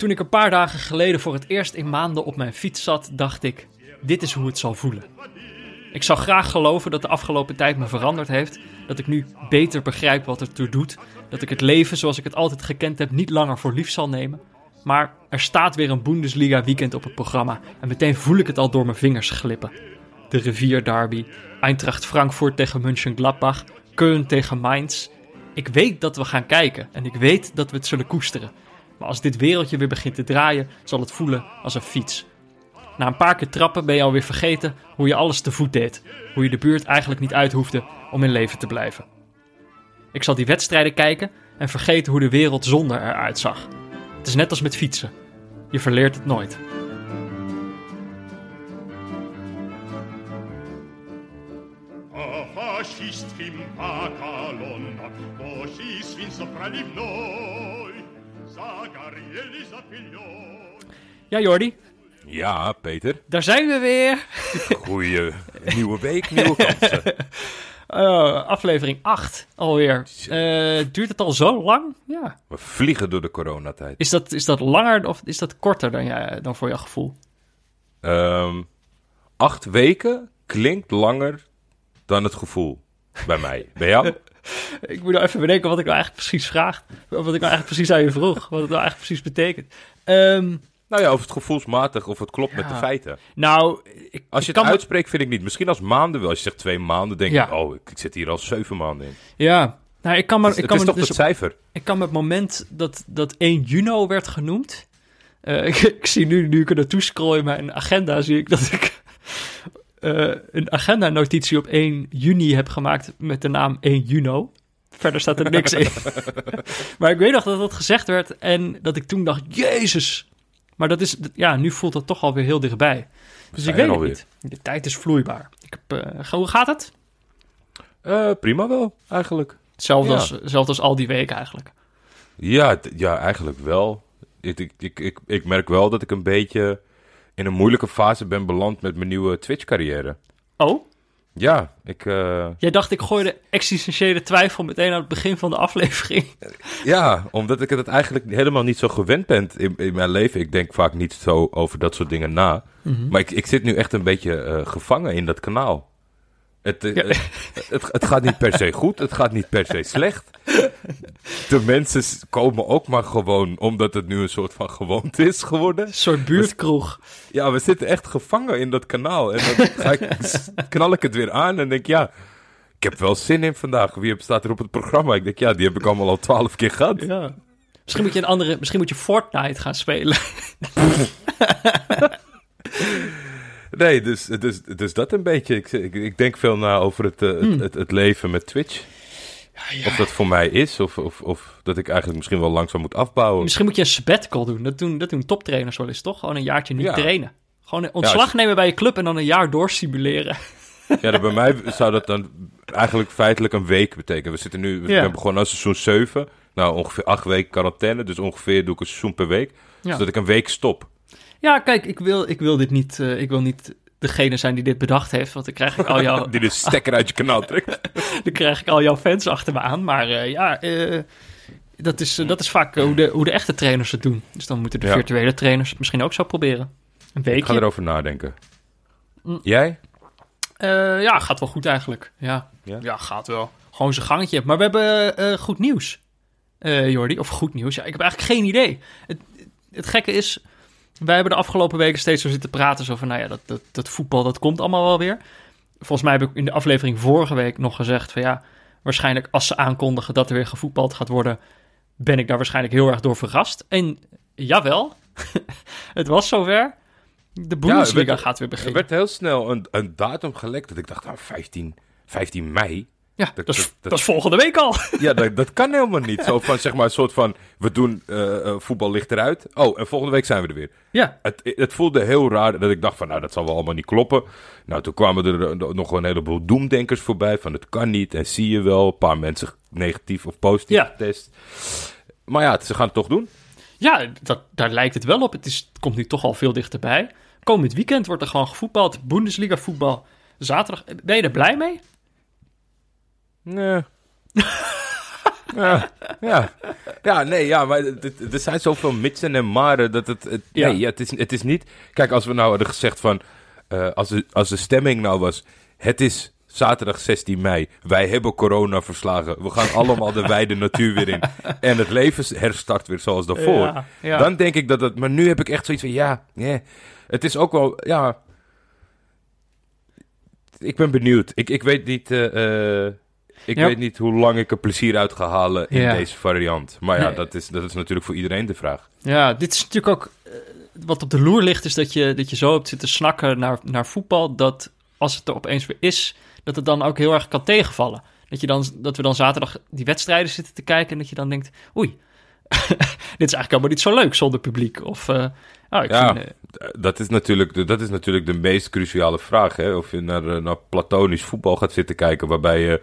Toen ik een paar dagen geleden voor het eerst in maanden op mijn fiets zat, dacht ik: dit is hoe het zal voelen. Ik zou graag geloven dat de afgelopen tijd me veranderd heeft. Dat ik nu beter begrijp wat er toe doet. Dat ik het leven zoals ik het altijd gekend heb niet langer voor lief zal nemen. Maar er staat weer een Bundesliga weekend op het programma. En meteen voel ik het al door mijn vingers glippen. De rivierderby, Eintracht Frankfurt tegen Mönchengladbach, Köln tegen Mainz. Ik weet dat we gaan kijken en ik weet dat we het zullen koesteren. Maar als dit wereldje weer begint te draaien, zal het voelen als een fiets. Na een paar keer trappen ben je alweer vergeten hoe je alles te voet deed. Hoe je de buurt eigenlijk niet uit hoefde om in leven te blijven. Ik zal die wedstrijden kijken en vergeten hoe de wereld zonder eruit zag. Het is net als met fietsen. Je verleert het nooit. Ja, Jordi, Ja, Peter. daar zijn we weer. Goeie nieuwe week, nieuwe kansen. Uh, aflevering 8 alweer. Uh, duurt het al zo lang? Ja. We vliegen door de coronatijd. Is dat, is dat langer of is dat korter dan, jij, dan voor jouw gevoel? Um, acht weken klinkt langer dan het gevoel bij mij. Bij jou? ik moet nou even bedenken wat ik nou eigenlijk precies vraag. Of wat ik nou eigenlijk precies aan je vroeg. Wat het nou eigenlijk precies betekent. Um, nou ja, of het gevoelsmatig of het klopt ja. met de feiten. Nou, ik, als je het uitspreekt, vind ik niet. Misschien als maanden wel. Als je zegt twee maanden, denk ja. ik, oh, ik, ik, zit hier al zeven maanden in. Ja, nou, ik kan. Het, ik het kan is me toch dus het cijfer? Ik kan me het moment dat, dat 1 juni werd genoemd. Uh, ik, ik, zie nu, nu ik er naartoe scroll in mijn agenda, zie ik dat ik uh, een agenda-notitie op 1 juni heb gemaakt met de naam 1 Juno. Verder staat er niks in. maar ik weet nog dat dat gezegd werd en dat ik toen dacht, jezus. Maar dat is, ja, nu voelt dat toch alweer heel dichtbij. Dus ik weet het niet. De tijd is vloeibaar. Ik heb, uh, hoe gaat het? Uh, prima wel, eigenlijk. Hetzelfde, ja. als, hetzelfde als al die weken eigenlijk. Ja, ja eigenlijk wel. Ik, ik, ik, ik, ik merk wel dat ik een beetje in een moeilijke fase ben beland met mijn nieuwe Twitch-carrière. Oh? Ja, ik... Uh... Jij dacht, ik gooi de existentiële twijfel meteen aan het begin van de aflevering. Ja, omdat ik het eigenlijk helemaal niet zo gewend ben in, in mijn leven. Ik denk vaak niet zo over dat soort dingen na. Mm -hmm. Maar ik, ik zit nu echt een beetje uh, gevangen in dat kanaal. Het, ja. het, het, het, gaat niet per se goed, het gaat niet per se slecht. De mensen komen ook maar gewoon omdat het nu een soort van gewoonte is geworden. Een soort buurtkroeg. Ja, we zitten echt gevangen in dat kanaal. En dan ga ik, knal ik het weer aan en denk ja, ik heb wel zin in vandaag. Wie staat er op het programma? Ik denk ja, die heb ik allemaal al twaalf keer gehad. Ja. Misschien moet je een andere, misschien moet je Fortnite gaan spelen. Nee, dus, dus, dus dat een beetje. Ik, ik, ik denk veel na over het, uh, hmm. het, het, leven met Twitch. Ja, ja. Of dat voor mij is, of, of, of dat ik eigenlijk misschien wel langzaam moet afbouwen. Misschien moet je een sabbatical doen. Dat doen, dat doen toptrainers wel eens, toch? Gewoon een jaartje niet ja. trainen. Gewoon een ontslag nemen bij je club en dan een jaar doorsimuleren. Ja, bij mij zou dat dan eigenlijk feitelijk een week betekenen. We zitten nu, we zijn begonnen als seizoen 7. Nou, ongeveer acht weken quarantaine. Dus ongeveer doe ik een seizoen per week. Zodat ik een week stop. Ja, kijk, ik wil, ik wil dit niet. Uh, ik wil niet degene zijn die dit bedacht heeft. Want dan krijg ik al jouw. die de stekker uit je kanaal trekt. dan krijg ik al jouw fans achter me aan. Maar uh, ja, uh, dat, is, dat is vaak hoe de, hoe de echte trainers het doen. Dus dan moeten de ja. virtuele trainers het misschien ook zo proberen. Een weekje. Ik ga erover nadenken. Mm. Jij? ja, gaat wel goed eigenlijk. Ja, ja? ja gaat wel. Gewoon zijn gangetje. Maar we hebben goed nieuws, Jordi. Of goed nieuws. Ja, ik heb eigenlijk geen idee. Het, het gekke is wij hebben de afgelopen weken steeds zo zitten praten. Zo van, nou ja, dat, dat, dat voetbal, dat komt allemaal wel weer. Volgens mij heb ik in de aflevering vorige week nog gezegd van ja, waarschijnlijk als ze aankondigen dat er weer gevoetbald gaat worden, ben ik daar waarschijnlijk heel erg door verrast. En jawel, het was zover. De Bundesliga ja, werd, gaat weer beginnen. Er werd heel snel een, een datum gelekt dat ik dacht, nou, 15, 15 mei. Ja, dat, dat, is, dat, dat, is volgende week al. Ja, dat, dat kan helemaal niet. Zo van, zeg maar, een soort van, we doen uh, uh, voetbal ligt eruit. Oh, en volgende week zijn we er weer. Ja. Het, het voelde heel raar dat ik dacht van, nou, dat zal wel allemaal niet kloppen. Nou, toen kwamen er nog een heleboel doemdenkers voorbij van, het kan niet. En zie je wel, een paar mensen negatief of positief ja. getest. Maar ja, ze gaan het toch doen. Ja, dat, daar lijkt het wel op. Het, is, het komt nu toch al veel dichterbij. Komend weekend wordt er gewoon gevoetbald. Bundesliga voetbal. Zaterdag. Ben je er blij mee? Nee. Ja, ja. ja, nee, ja, maar er zijn zoveel mitsen en maren dat het... het Ja. Nee, ja, het, is, het is niet... Kijk, als we nou hadden gezegd van... eh, als, de, als de stemming nou was... Het is zaterdag 16 mei. Wij hebben corona verslagen. We gaan allemaal de wijde natuur weer in. En het leven herstart weer zoals daarvoor. Ja, ja. Dan denk ik dat het... Maar nu heb ik echt zoiets van... Ja, nee. Het is ook wel... Ja... Ik ben benieuwd. Ik, ik weet niet... eh, eh, ik weet niet hoe lang ik er plezier uit ga halen in Ja. deze variant. Maar ja, Nee. dat, is, dat is natuurlijk voor iedereen de vraag. Ja, dit is natuurlijk ook... eh, wat op de loer ligt, is dat je, dat je zo hebt zitten snakken naar, naar voetbal... dat als het er opeens weer is, dat het dan ook heel erg kan tegenvallen. Dat, je dan, dat we dan zaterdag die wedstrijden zitten te kijken... en dat je dan denkt, oei, dit is eigenlijk helemaal niet zo leuk zonder publiek. Of, eh, oh, ik Ja. vind, eh, Dat is natuurlijk de, dat is natuurlijk de meest cruciale vraag. Hè? Of je naar, eh, naar platonisch voetbal gaat zitten kijken... waarbij je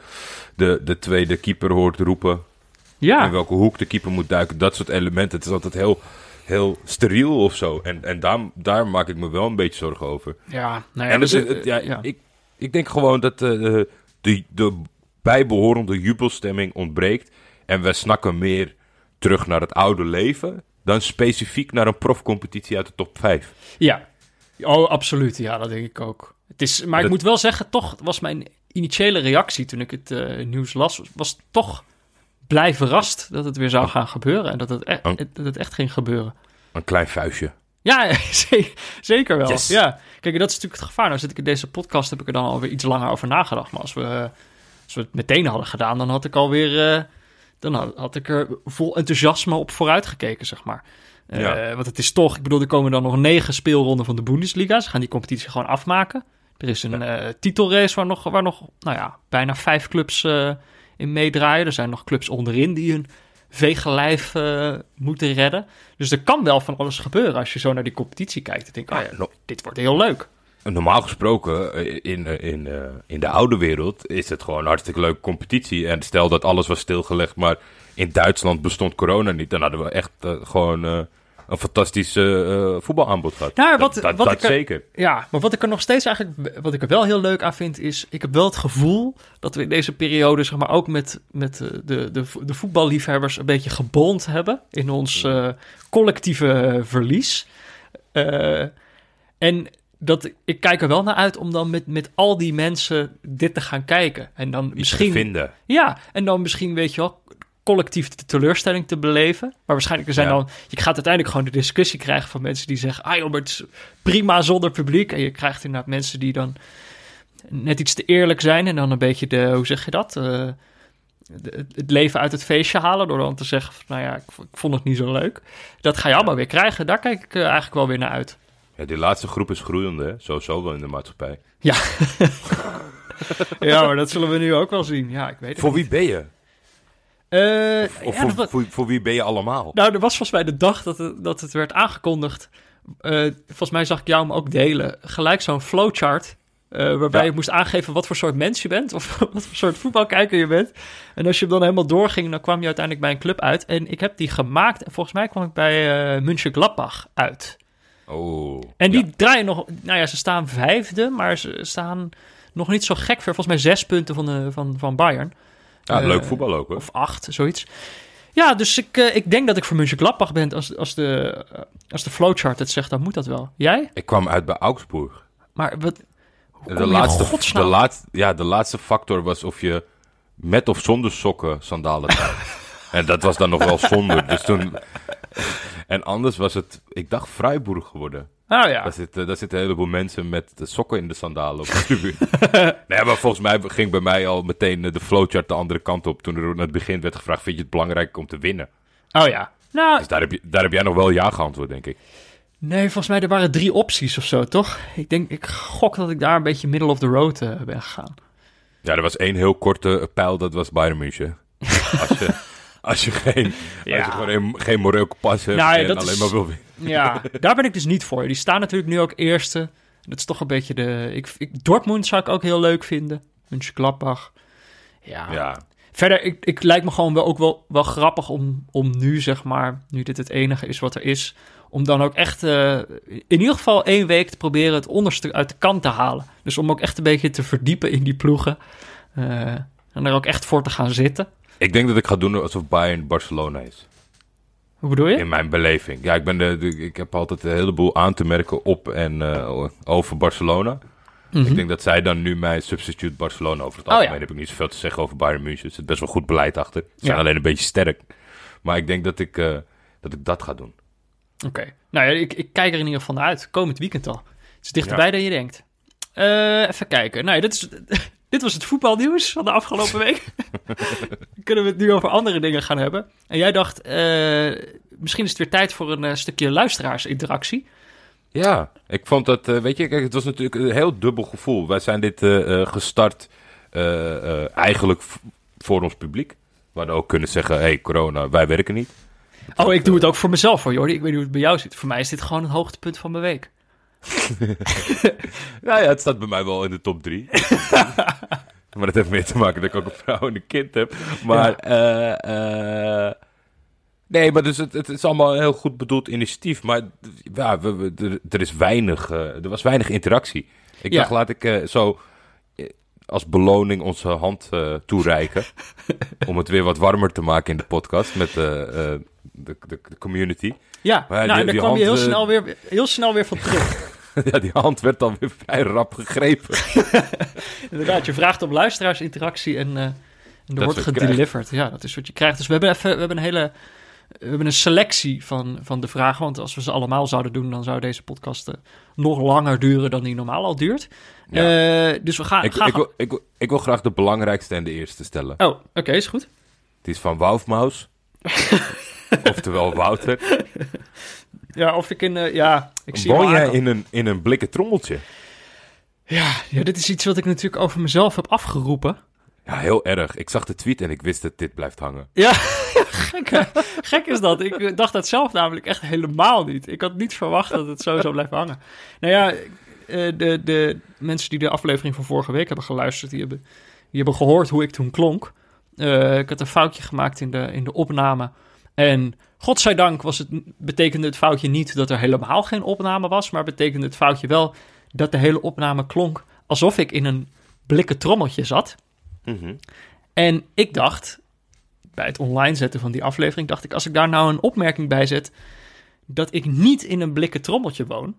de, de tweede keeper hoort roepen... in ja, welke hoek de keeper moet duiken. Dat soort elementen. Het is altijd heel, heel steriel of zo. En, en daar, daar maak ik me wel een beetje zorgen over. ja, nou ja, en dus, het- ja, ja. Ik, ik denk gewoon dat de, de, de bijbehorende jubelstemming ontbreekt. En we snakken meer terug naar het oude leven... dan specifiek naar een profcompetitie uit de top 5. Ja, oh, absoluut. Ja, dat denk ik ook. Het is, maar ik moet wel zeggen, toch was mijn initiële reactie toen ik het eh, nieuws las, was toch blij verrast dat het weer zou gaan gebeuren. En dat het, e- Oh. dat het echt ging gebeuren. Een klein vuistje. Ja, ze- zeker wel. Yes. Ja. Kijk, dat is natuurlijk het gevaar. Nou zit ik in deze podcast, heb ik er dan alweer iets langer over nagedacht. Maar als we, als we het meteen hadden gedaan, dan had ik alweer... eh dan had, had ik er vol enthousiasme op vooruit gekeken, zeg maar. Eh. Want het is toch, ik bedoel, er komen dan nog negen speelronden van de Bundesliga. Ze gaan die competitie gewoon afmaken. Er is een eh, titelrace waar nog, waar nog, nou ja, bijna vijf clubs eh, in meedraaien. Er zijn nog clubs onderin die hun vegenlijf moeten redden. Dus er kan wel van alles gebeuren als je zo naar die competitie kijkt. En denk, oh ja, dit wordt heel leuk. Normaal gesproken, eh, in, eh, in, eh, in de oude wereld, is het gewoon een hartstikke leuke competitie. En stel dat alles was stilgelegd, maar in Duitsland bestond corona niet, dan hadden we echt gewoon een fantastisch voetbalaanbod gehad. Nou, wat- dat dat, wat dat ik er- zeker. Ja, maar wat ik er nog steeds eigenlijk, wat ik er wel heel leuk aan vind, is, ik heb wel het gevoel dat we in deze periode, zeg maar, ook met, met de, de, de voetballiefhebbers een beetje gebond hebben in ons eh, collectieve verlies. En dat, ik kijk er wel naar uit om dan met, met al die mensen dit te gaan kijken. En dan Iets misschien... vinden. Ja, en dan misschien, weet je wel, collectief de teleurstelling te beleven. Maar waarschijnlijk er zijn Ja. dan... Je gaat uiteindelijk gewoon de discussie krijgen van mensen die zeggen... Ah joh, maar het is prima zonder publiek. En je krijgt inderdaad mensen die dan net iets te eerlijk zijn... en dan een beetje de, hoe zeg je dat... Eh, de- het leven uit het feestje halen door dan te zeggen... van, nou ja, ik vond het niet zo leuk. Dat ga je allemaal weer krijgen. Daar kijk ik eh, eigenlijk wel weer naar uit. Ja, die laatste groep is groeiende, hè? sowieso wel in de maatschappij. Ja. ja, maar dat zullen we nu ook wel zien. Ja, ik weet het Voor niet. wie ben je? Eh, Of ja, voor, voor, voor wie ben je allemaal? Nou, er was volgens mij de dag dat het, dat het werd aangekondigd. eh, volgens mij zag ik jou hem ook delen. Gelijk zo'n flowchart. eh, waarbij Ja. je moest aangeven wat voor soort mens je bent. Of wat voor soort voetbalkijker je bent. En als je hem dan helemaal doorging, dan kwam je uiteindelijk bij een club uit. En ik heb die gemaakt. En volgens mij kwam ik bij München Gladbach uit. Oh. En die ja. draaien nog. Nou ja, ze staan vijfde. Maar ze staan nog niet zo gek ver. Volgens mij zes punten van, de, van, van Bayern. Ja, eh, leuk voetbal ook, hoor. Of acht, zoiets. Ja, dus ik, eh, ik denk dat ik voor Mönchengladbach ben. Als, als, de, eh, als de flowchart het zegt, dan moet dat wel. Jij? Ik kwam uit bij Augsburg. Maar wat... De laatste, de, laatste, ja, de laatste factor was of je met of zonder sokken sandalen en dat was dan nog wel zonder. Dus toen... En anders was het, ik dacht, Freiburg geworden. Oh ja. Daar, zitten, daar zitten een heleboel mensen met de sokken in de sandalen op de tribune. nee, maar volgens mij ging bij mij al meteen eh, de flowchart de andere kant op. Toen er aan het begin werd gevraagd, vind je het belangrijk om te winnen? Oh ja. Nou, Dus daar heb, je, daar heb jij nog wel ja geantwoord, denk ik. nee, volgens mij er waren drie opties of zo, toch? Ik denk, ik gok dat ik daar een beetje middle of the road eh, ben gegaan. Ja, er was één heel korte pijl, dat was Bayern München. Als je, als je, geen, als Ja. je gewoon een, geen moreel kompas hebt Nou en alleen is- maar wil winnen. Ja, daar ben ik dus niet voor. Die staan natuurlijk nu ook eerste. Dat is toch een beetje de... Ik, ik, Dortmund zou ik ook heel leuk vinden. Mönchengladbach. Ja, Ja, Verder, ik, ik lijkt me gewoon wel ook wel, wel grappig om, om nu, zeg maar, nu dit het enige is wat er is, om dan ook echt eh, in ieder geval één week te proberen het onderste uit de kant te halen. Dus om ook echt een beetje te verdiepen in die ploegen. eh, en er ook echt voor te gaan zitten. Ik denk dat ik ga doen alsof Bayern Barcelona is. Hoe bedoel je? In mijn beleving. Ja, ik, ben de, de- ik heb altijd een heleboel aan te merken op en eh, over Barcelona. Mhm. Ik denk dat zij dan nu mijn substitute Barcelona over het Oh, algemeen ja. heb ik niet zoveel te zeggen over Bayern München. Er zit best wel goed beleid achter. Ze zijn Ja. alleen een beetje sterk. Maar ik denk dat ik, eh, dat, ik dat ga doen. Oké. Nou ja, ik, ik kijk er in ieder geval naar uit. Komend weekend al. Het is dichterbij dan je denkt. Eh, even kijken. Nou ja, dit, is, dit was het voetbalnieuws van de afgelopen week. Kunnen we het nu over andere dingen gaan hebben. En jij dacht, eh, misschien is het weer tijd voor een eh, stukje luisteraarsinteractie. Ja, ik vond dat, eh, weet je, kijk, het was natuurlijk een heel dubbel gevoel. Wij zijn dit gestart eigenlijk voor ons publiek. We hadden ook kunnen zeggen, hey, corona, wij werken niet. Oh, ik doe het ook voor mezelf hoor, Jordi. Ik weet niet hoe het bij jou zit. Voor mij is dit gewoon het hoogtepunt van mijn week. Nou ja, het staat bij mij wel in de top drie. maar dat heeft meer te maken dat ik ook een vrouw en een kind heb. Maar, eh, eh, nee, maar dus het, het is allemaal een heel goed bedoeld initiatief. Maar ja, we, we- er, er is weinig, eh, er was weinig interactie. Ik Ja. dacht, laat ik zo als beloning onze hand toereiken. om het weer wat warmer te maken in de podcast met de, de, de community. Ja, Maar nou, die- daar kwam je heel eh, snel, weer, heel snel weer van terug. ja, die hand werd dan weer vrij rap gegrepen. Inderdaad, je vraagt om luisteraarsinteractie en, eh, en er wordt gedeliverd. Ja, dat is wat je krijgt. Dus we hebben, even, we hebben een hele we hebben een selectie van, van de vragen. Want als we ze allemaal zouden doen, dan zou deze podcast eh, nog langer duren dan die normaal al duurt. Ja. Dus we gaan... Ik, gaan ik, wil, ik, wil- ik wil graag de belangrijkste en de eerste stellen. Oh, oké, is goed. Het is van Woufmaus. Oftewel Wouter. Ja, of ik in... eh, ja, ik zie Woon jij in een, in een blikken trommeltje? Ja, ja, dit is iets wat ik natuurlijk over mezelf heb afgeroepen. Ja, heel erg. Ik zag de tweet en ik wist dat dit blijft hangen. Ja, gek, gek is dat. Ik dacht dat zelf namelijk echt helemaal niet. Ik had niet verwacht dat het zo zou blijven hangen. Nou ja, eh, de, de mensen die de aflevering van vorige week hebben geluisterd, die hebben, die hebben gehoord hoe ik toen klonk. Eh, ik had een foutje gemaakt in de, in de opname. En godzijdank was het, betekende het foutje niet dat er helemaal geen opname was, maar betekende het foutje wel dat de hele opname klonk alsof ik in een blikken trommeltje zat. Mhm. En ik dacht, bij het online zetten van die aflevering, dacht ik, als ik daar nou een opmerking bij zet dat ik niet in een blikken trommeltje woon,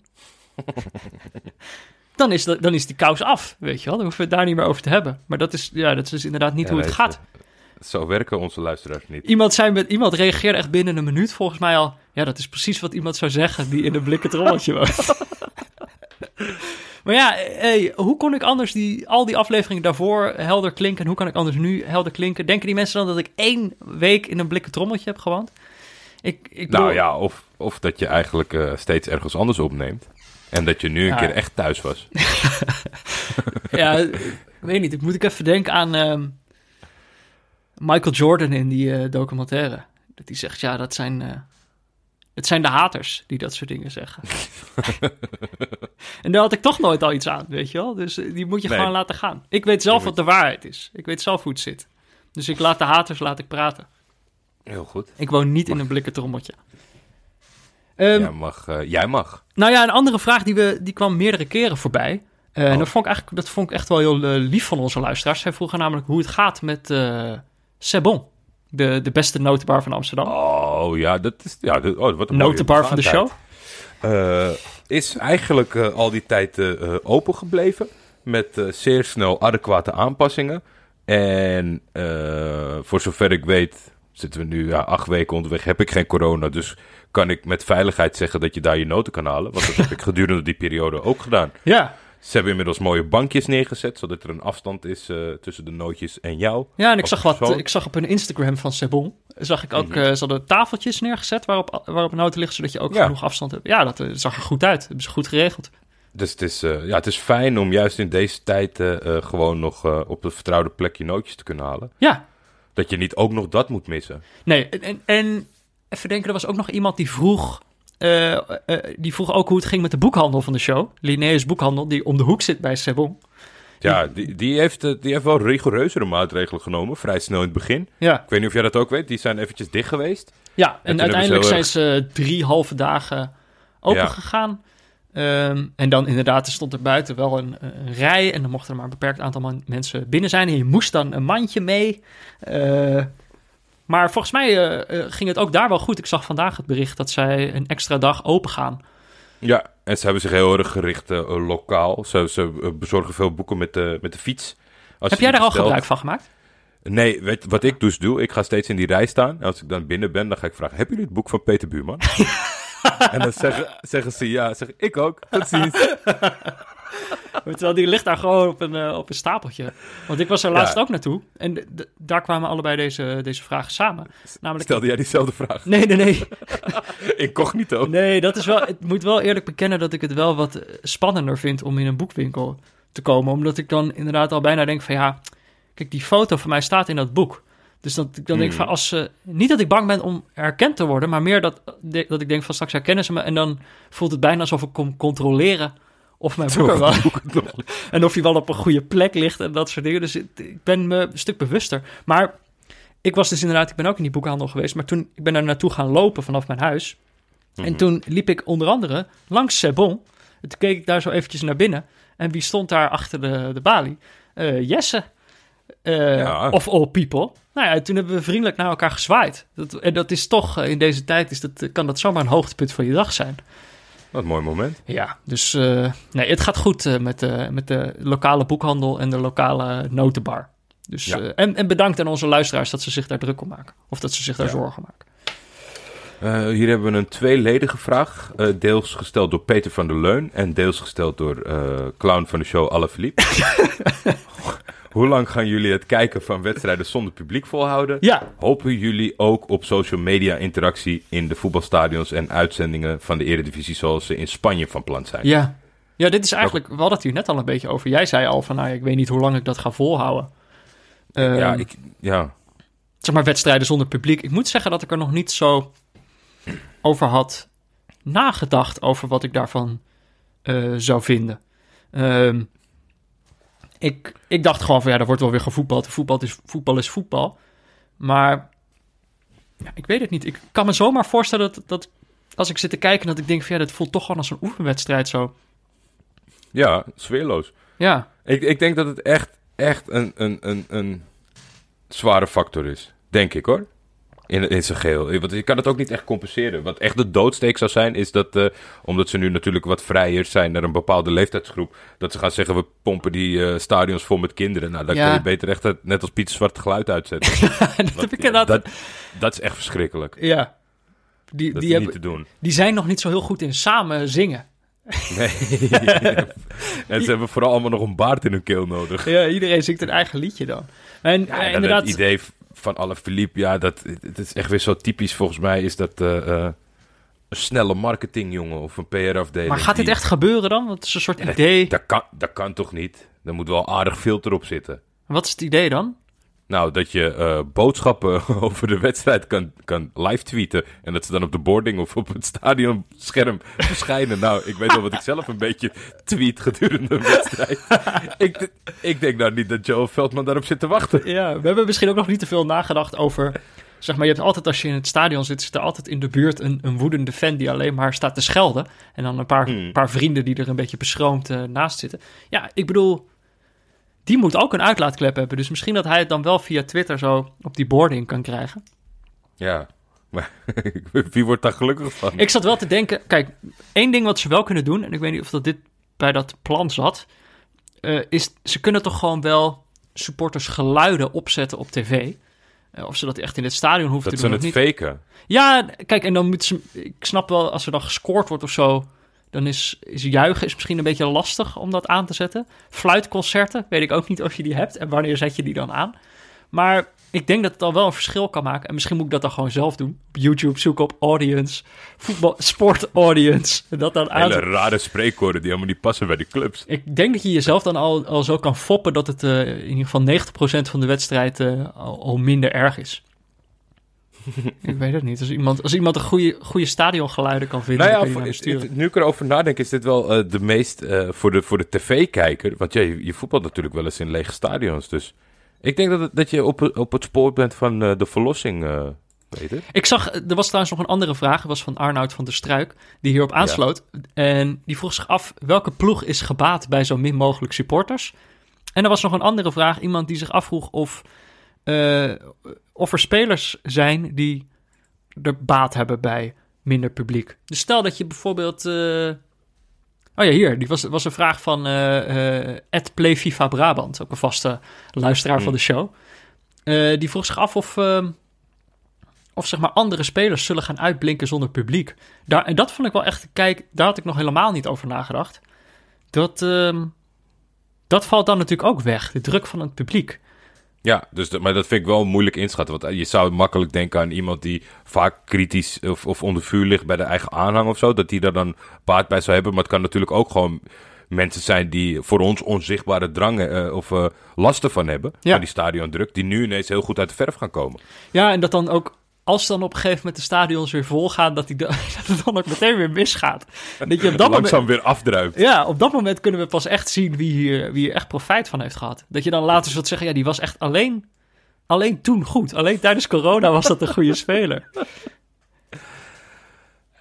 dan is, dat, dan is die kous af, weet je wel. Dan hoeven we het daar niet meer over te hebben. Maar dat is, ja, dat is dus inderdaad niet Ja, hoe het gaat. Zo werken onze luisteraars niet. Iemand, zei met, iemand reageerde echt binnen een minuut volgens mij al. Ja, dat is precies wat iemand zou zeggen die in een blikken trommeltje woont. maar ja, hey, hoe kon ik anders die, al die afleveringen daarvoor helder klinken? En hoe kan ik anders nu helder klinken? Denken die mensen dan dat ik één week in een blikken trommeltje heb gewoond? Ik, ik Nou ja, of, of dat je eigenlijk eh, steeds ergens anders opneemt. En dat je nu een Ja. keer echt thuis was. ja, ik weet niet. Ik moet ik even denken aan ehm, Michael Jordan in die eh, documentaire. Dat hij zegt, ja, dat zijn, eh, het zijn de haters die dat soort dingen zeggen. en daar had ik toch nooit al iets aan, weet je wel. Dus eh, die moet je Nee. gewoon laten gaan. Ik weet zelf wat de waarheid is. Ik weet zelf hoe het zit. Dus ik laat de haters laat ik praten. Heel goed. Ik woon niet in een blikken trommeltje. Ehm, jij, mag, jij mag. nou ja, een andere vraag die, we, die kwam meerdere keren voorbij. En Oh. dat vond, ik eigenlijk, dat vond ik echt wel heel lief van onze luisteraars. Zij vroegen namelijk hoe het gaat met Sebon. De, de beste notenbar van Amsterdam. Oh ja, dat is. Ja, dat, oh, wat een notenbar van de show. Eh, is eigenlijk eh, al die tijd eh, open gebleven. Met zeer snel adequate aanpassingen. En voor zover ik weet, zitten we nu ja, acht weken onderweg. Heb ik geen corona. Dus kan ik met veiligheid zeggen dat je daar je noten kan halen. Want dat heb ik gedurende die periode ook gedaan. Ja. Ze hebben inmiddels mooie bankjes neergezet. Zodat er een afstand is eh, tussen de nootjes en jou. ja, en ik zag, wat, ik zag op een Instagram van Sebon. Zag ik ook, eh, ze hadden tafeltjes neergezet waarop, waarop noten liggen. Zodat je ook Ja. genoeg afstand hebt. Ja, dat eh, zag er goed uit. Dat hebben ze goed geregeld. Dus het is, ja, het is fijn om juist in deze tijd gewoon nog op de vertrouwde plek je nootjes te kunnen halen. Ja, Dat je niet ook nog dat moet missen. Nee, en, en, en even denken, er was ook nog iemand die vroeg, eh, eh, die vroeg ook hoe het ging met de boekhandel van de show. Linnaeus Boekhandel, die om de hoek zit bij Sebon. Ja, die, die, heeft, eh, die heeft wel rigoureuzere maatregelen genomen, vrij snel in het begin. Ja, Ik weet niet of jij dat ook weet, die zijn eventjes dicht geweest. ja en, uiteindelijk zijn ze drie halve dagen open Ja. gegaan. Ehm, en dan inderdaad, er stond er buiten wel een, een rij en er mochten er maar een beperkt aantal man- mensen binnen zijn. En je moest dan een mandje mee. Eh, Maar volgens mij eh, eh, ging het ook daar wel goed. Ik zag vandaag het bericht dat zij een extra dag open gaan. Ja, en ze hebben zich heel erg gericht eh, lokaal. Ze, ze bezorgen veel boeken met de, met de fiets. Als Heb jij daar al gebruik van gemaakt? Nee, weet, wat ik dus doe, ik ga steeds in die rij staan. En als ik dan binnen ben, dan ga ik vragen, hebben jullie het boek van Peter Buurman? en dan zeggen, zeggen ze ja, zeg ik, ik ook, tot ziens. Terwijl die ligt daar gewoon op een, eh, op een stapeltje. Want ik was er laatst Ja. ook naartoe. En daar kwamen allebei deze, deze vragen samen. Namelijk... Stelde jij diezelfde vraag? Nee, nee, nee. Incognito. Nee, dat is wel... Het moet wel eerlijk bekennen dat ik het wel wat eh, spannender vind om in een boekwinkel te komen. Omdat ik dan inderdaad al bijna denk van ja... Kijk, die foto van mij staat in dat boek. Dus dat ik dan denk Hmm. van als ze... Niet dat ik bang ben om herkend te worden, maar meer dat, de- dat ik denk van straks herkennen ze me. En dan voelt het bijna alsof ik kom controleren of mijn boek er wel... En of hij wel op een goede plek ligt en dat soort dingen. Dus ik ben me een stuk bewuster. Maar ik was dus inderdaad, ik ben ook in die boekhandel geweest. Maar toen, ik ben daar naartoe gaan lopen vanaf mijn huis. Mhm. En toen liep ik onder andere langs Sebon. En toen keek ik daar zo eventjes naar binnen. En wie stond daar achter de, de balie? Eh, Jesse. Ja. Of all people. Nou ja, toen hebben we vriendelijk naar elkaar gezwaaid. Dat, en dat is toch, eh, in deze tijd is dat, kan dat zomaar een hoogtepunt van je dag zijn. Wat een mooi moment. Ja, dus eh, nee, het gaat goed eh, met, de, met de lokale boekhandel en de lokale notenbar. Dus, Ja. en, en bedankt aan onze luisteraars dat ze zich daar druk om maken. Of dat ze zich daar Ja. zorgen maken. Hier hebben we een tweeledige vraag. deels gesteld door Peter van der Leun en deels gesteld door clown van de show Alle Philippe. Hoe lang gaan jullie het kijken van wedstrijden zonder publiek volhouden? Ja, Hopen jullie ook op social media interactie in de voetbalstadions en uitzendingen van de Eredivisie zoals ze in Spanje van plan zijn? ja. Ja, dit is eigenlijk, we hadden het hier net al een beetje over. Jij zei al van, nou ik weet niet hoe lang ik dat ga volhouden. Ehm, ja, ik, ja. Zeg maar wedstrijden zonder publiek. Ik moet zeggen dat ik er nog niet zo over had nagedacht over wat ik daarvan eh, zou vinden. Ehm, ik, ik dacht gewoon van ja, er wordt wel weer gevoetbald. Voetbal is voetbal. Is voetbal. Maar ja, ik weet het niet. Ik kan me zomaar voorstellen dat, dat als ik zit te kijken, dat ik denk van ja, dat voelt toch gewoon als een oefenwedstrijd zo. ja, sfeerloos. Ja, Ik, ik denk dat het echt, echt een, een, een, een zware factor is. Denk ik hoor. In, in zijn geheel. Want je kan het ook niet echt compenseren. Wat echt de doodsteek zou zijn, is dat, eh, omdat ze nu natuurlijk wat vrijer zijn naar een bepaalde leeftijdsgroep, dat ze gaan zeggen, we pompen die eh, stadions vol met kinderen. Nou, dan Ja. kun je beter echt het- net als Pieter Zwart geluid uitzetten. dat heb ik ja, dat, dat is echt verschrikkelijk. ja. Die, Dat die, hebben, niet te doen. die zijn nog niet zo heel goed in samen zingen. Nee. en ze hebben vooral allemaal nog een baard in hun keel nodig. Ja, iedereen zingt een eigen liedje dan. En Ja, eh, en inderdaad, het idee van alle Philippe, ja, dat het is echt weer zo typisch volgens mij, is dat eh, eh, een snelle marketingjongen of een PR-afdeling. maar gaat dit die- echt gebeuren dan? Wat is een soort Ja, dat- idee? Dat kan, dat kan toch niet? Er moet wel aardig filter op zitten. Wat is het idee dan? Nou, dat je eh, boodschappen over de wedstrijd kan, kan live tweeten. En dat ze dan op de boarding of op het stadionscherm verschijnen. Nou, ik weet wel wat ik zelf een beetje tweet gedurende een wedstrijd. ik, ik denk nou niet dat Joe Veldman daarop zit te wachten. Ja, we hebben misschien ook nog niet te veel nagedacht over... Zeg maar, je hebt altijd als je in het stadion zit, zit er altijd in de buurt een, een woedende fan die alleen maar staat te schelden. En dan een paar, Hmm. paar vrienden die er een beetje beschroomd eh, naast zitten. Ja, ik bedoel, die moet ook een uitlaatklep hebben. Dus misschien dat hij het dan wel via Twitter zo op die boarding kan krijgen. Ja, maar wie wordt daar gelukkig van? Ik zat wel te denken, kijk, één ding wat ze wel kunnen doen, en ik weet niet of dat dit bij dat plan zat, eh, is ze kunnen toch gewoon wel supporters geluiden opzetten op tv. Eh, of ze dat echt in het stadion hoeven dat te ze doen het of niet. faken. Ja, kijk, en dan moeten ze, ik snap wel, als er dan gescoord wordt of zo, dan is, is juichen is misschien een beetje lastig om dat aan te zetten. Fluitconcerten, weet ik ook niet of je die hebt en wanneer zet je die dan aan. Maar ik denk dat het al wel een verschil kan maken. En misschien moet ik dat dan gewoon zelf doen. Op YouTube zoek op audience, voetbal, sport audience. En dat dan Hele rare spreekwoorden die helemaal niet passen bij die clubs. Ik denk dat je jezelf dan al, al zo kan foppen dat het eh, in ieder geval 90% van de wedstrijd eh, al, al minder erg is. ik weet het niet. Als iemand, als iemand een goede, goede stadiongeluiden kan vinden, Nou ja, je nu ik erover nadenk, is dit wel eh, de meest eh, voor de, voor de tv-kijker. Want ja, je, je voetbalt natuurlijk wel eens in lege stadions. Dus ik denk dat, het- dat je op, op het spoor bent van eh, de verlossing? Ik zag, er was trouwens nog een andere vraag. Dat was van Arnoud van der Struik, die hierop aansloot. En die vroeg zich af, welke ploeg is gebaat bij zo min mogelijk supporters? En er was nog een andere vraag. Iemand die zich afvroeg of eh, of er spelers zijn die er baat hebben bij minder publiek. Dus stel dat je bijvoorbeeld... eh, Oh ja, hier. Die was, was een vraag van eh eh Ed Play FIFA Brabant. Ook een vaste luisteraar van de show. Eh, die vroeg zich af of, ehm, of zeg maar andere spelers zullen gaan uitblinken zonder publiek. Daar, en dat vond ik wel echt... Kijk, daar had ik nog helemaal niet over nagedacht. Dat, ehm, dat valt dan natuurlijk ook weg. De druk van het publiek. Ja, dus dat- maar dat vind ik wel moeilijk inschatten. Want je zou makkelijk denken aan iemand die vaak kritisch of, of onder vuur ligt bij de eigen aanhang of zo. Dat die daar dan baat bij zou hebben. Maar het kan natuurlijk ook gewoon mensen zijn die voor ons onzichtbare drangen eh, of eh, lasten van hebben. Ja. Van die stadiondruk. Die nu ineens heel goed uit de verf gaan komen. Ja, en dat dan ook... Als dan op een gegeven moment de stadions weer vol gaan... dat, die, da- dat het dan ook meteen weer misgaat. Dat je op dat moment, Langzaam weer afdruipt. Ja, op dat moment kunnen we pas echt zien wie hier, wie hier echt profijt van heeft gehad. Dat je dan later zult zeggen, ja, die was echt alleen, alleen toen goed. Alleen tijdens corona was dat een goede speler.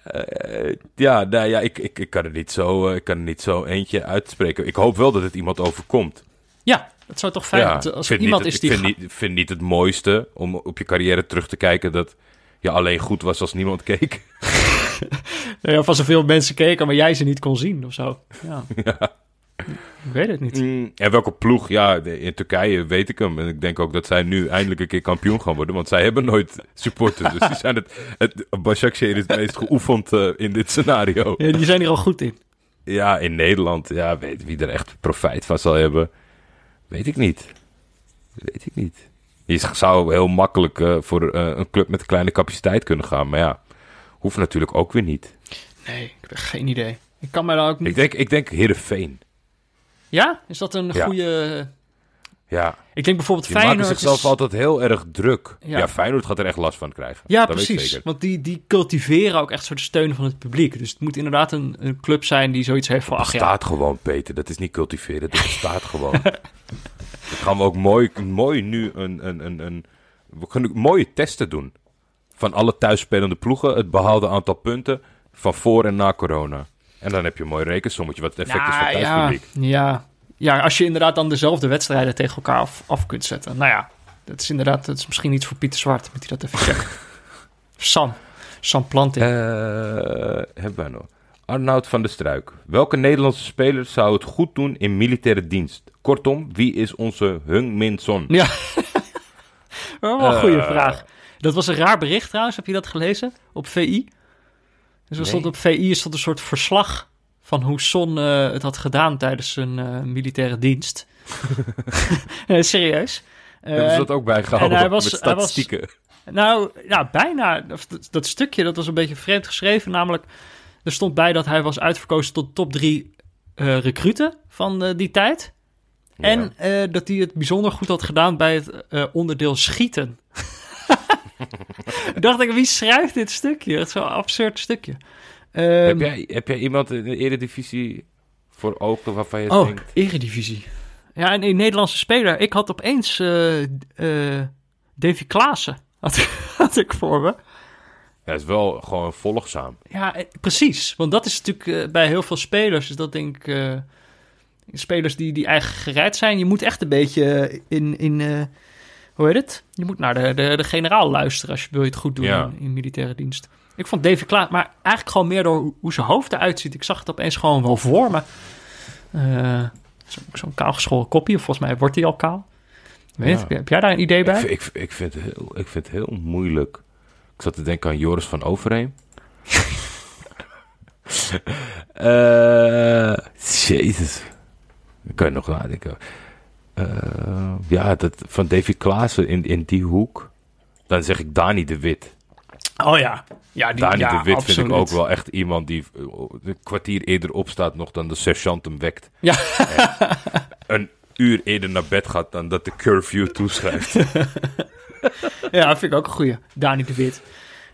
Eh, ja, nou ja, ik, ik, ik, kan er niet zo, eh, ik kan er niet zo eentje uitspreken. Ik hoop wel dat het iemand overkomt. Ja, dat zou toch fijn Ja, zijn. Als ik er vind iemand niet, is het- die... Ik vind niet, vind niet het mooiste om op je carrière terug te kijken dat je alleen goed was als niemand keek. Ja, van zoveel mensen keken, maar jij ze niet kon zien of zo. Ja. Ik weet het niet. Mm, en welke ploeg? Ja, in Turkije weet ik hem. En ik denk ook dat zij nu eindelijk een keer kampioen gaan worden. Want zij hebben nooit supporters. dus die zijn het... het Başakşehir is het meest geoefend eh, in dit scenario. Ja, die zijn hier al goed in. Ja, in Nederland. Ja, weet wie er echt profijt van zal hebben. Weet ik niet. Weet ik niet. Je zou heel makkelijk eh, voor eh, een club met een kleine capaciteit kunnen gaan. Maar ja, hoeft natuurlijk ook weer niet. Nee, ik heb geen idee. Ik kan mij daar ook niet... Ik denk, ik denk Heerenveen. Ja? Is dat een Ja. goede... Ja, Ik denk bijvoorbeeld die maken Feyenoord zichzelf is- altijd heel erg druk. Ja. Ja. Feyenoord gaat er echt last van krijgen. Ja, dat Weet ik precies. zeker. Want die, die cultiveren ook echt soort steun van het publiek. Dus het moet inderdaad een, een club zijn die zoiets heeft van... Het Ach ja, bestaat gewoon, Peter. Dat is niet cultiveren, dat bestaat gewoon. Dan gaan we ook mooi, mooi nu een, een, een, een... We kunnen mooie testen doen. Van alle thuisspelende ploegen, het behaalde aantal punten van voor en na corona. En dan heb je een mooi rekensommetje wat het effect is van Nou, ja, thuispubliek. ja, ja, als je inderdaad dan dezelfde wedstrijden tegen elkaar af, af kunt zetten. Nou ja, dat is inderdaad, dat is misschien iets voor Pieter Zwart, moet hij dat even checken. Sam, Sam Planting. Eh, hebben wij nog. Arnoud van der Struik. Welke Nederlandse speler zou het goed doen in militaire dienst? Kortom, wie is onze Hung Min Son? Ja, wel een goede Eh. vraag. Dat was een raar bericht trouwens, heb je dat gelezen? Op VI. Dus er stond Nee. op VI stond een soort verslag van hoe Son eh, het had gedaan tijdens zijn eh, militaire dienst. nee, serieus. Eh, Hebben ze dat ook bijgehouden en hij was- met hij was- statistieken? Nou, ja, bijna. Dat, dat stukje, dat was een beetje vreemd geschreven. Namelijk, er stond bij dat hij was uitverkozen tot top drie eh recruten van eh, die tijd. En eh, dat hij het bijzonder goed had gedaan bij het onderdeel schieten. Dacht ik, wie schrijft dit stukje? Het is zo'n absurd stukje. Ehm, heb, jij, heb jij iemand in de eredivisie voor ogen waarvan je oh, denkt... eredivisie. Ja, en een Nederlandse speler. Ik had opeens Davy Klaassen had, had ik voor me. Hij is wel gewoon volgzaam. Ja, eh, precies. Want dat is natuurlijk eh, bij heel veel spelers, is dat denk ik, eh, spelers die, die eigen gereid zijn. Je moet echt een beetje in, in hoe heet het? Je moet naar de, de, de generaal luisteren als je wil je het goed doen Ja. in, in militaire dienst. Ik vond Davy Klaas, maar eigenlijk gewoon meer door hoe- zijn hoofd eruit ziet. Ik zag het opeens gewoon wel voor me. Eh, zo- Zo'n kaalgeschoren kopje, volgens mij wordt hij al kaal. Ik Weet Ja. het, heb, jij- daar een idee Ik, bij? vind- ik, ik, vind het heel, ik vind het heel moeilijk. Ik zat te denken aan Joris van Overheem. Eh Jezus. Dan kan je nog nadenken. Eh, ja, dat, van Davy Klaassen in, in die hoek. Dan zeg ik Dani de Wit. Oh ja. Ja, die, Dani ja, de Wit vind ik ook wel echt iemand die eh, een kwartier eerder opstaat nog dan de sergeant hem wekt. Ja. Een uur eerder naar bed gaat dan dat de curfew toeschrijft. Ja, vind ik ook een goeie. Dani de Wit.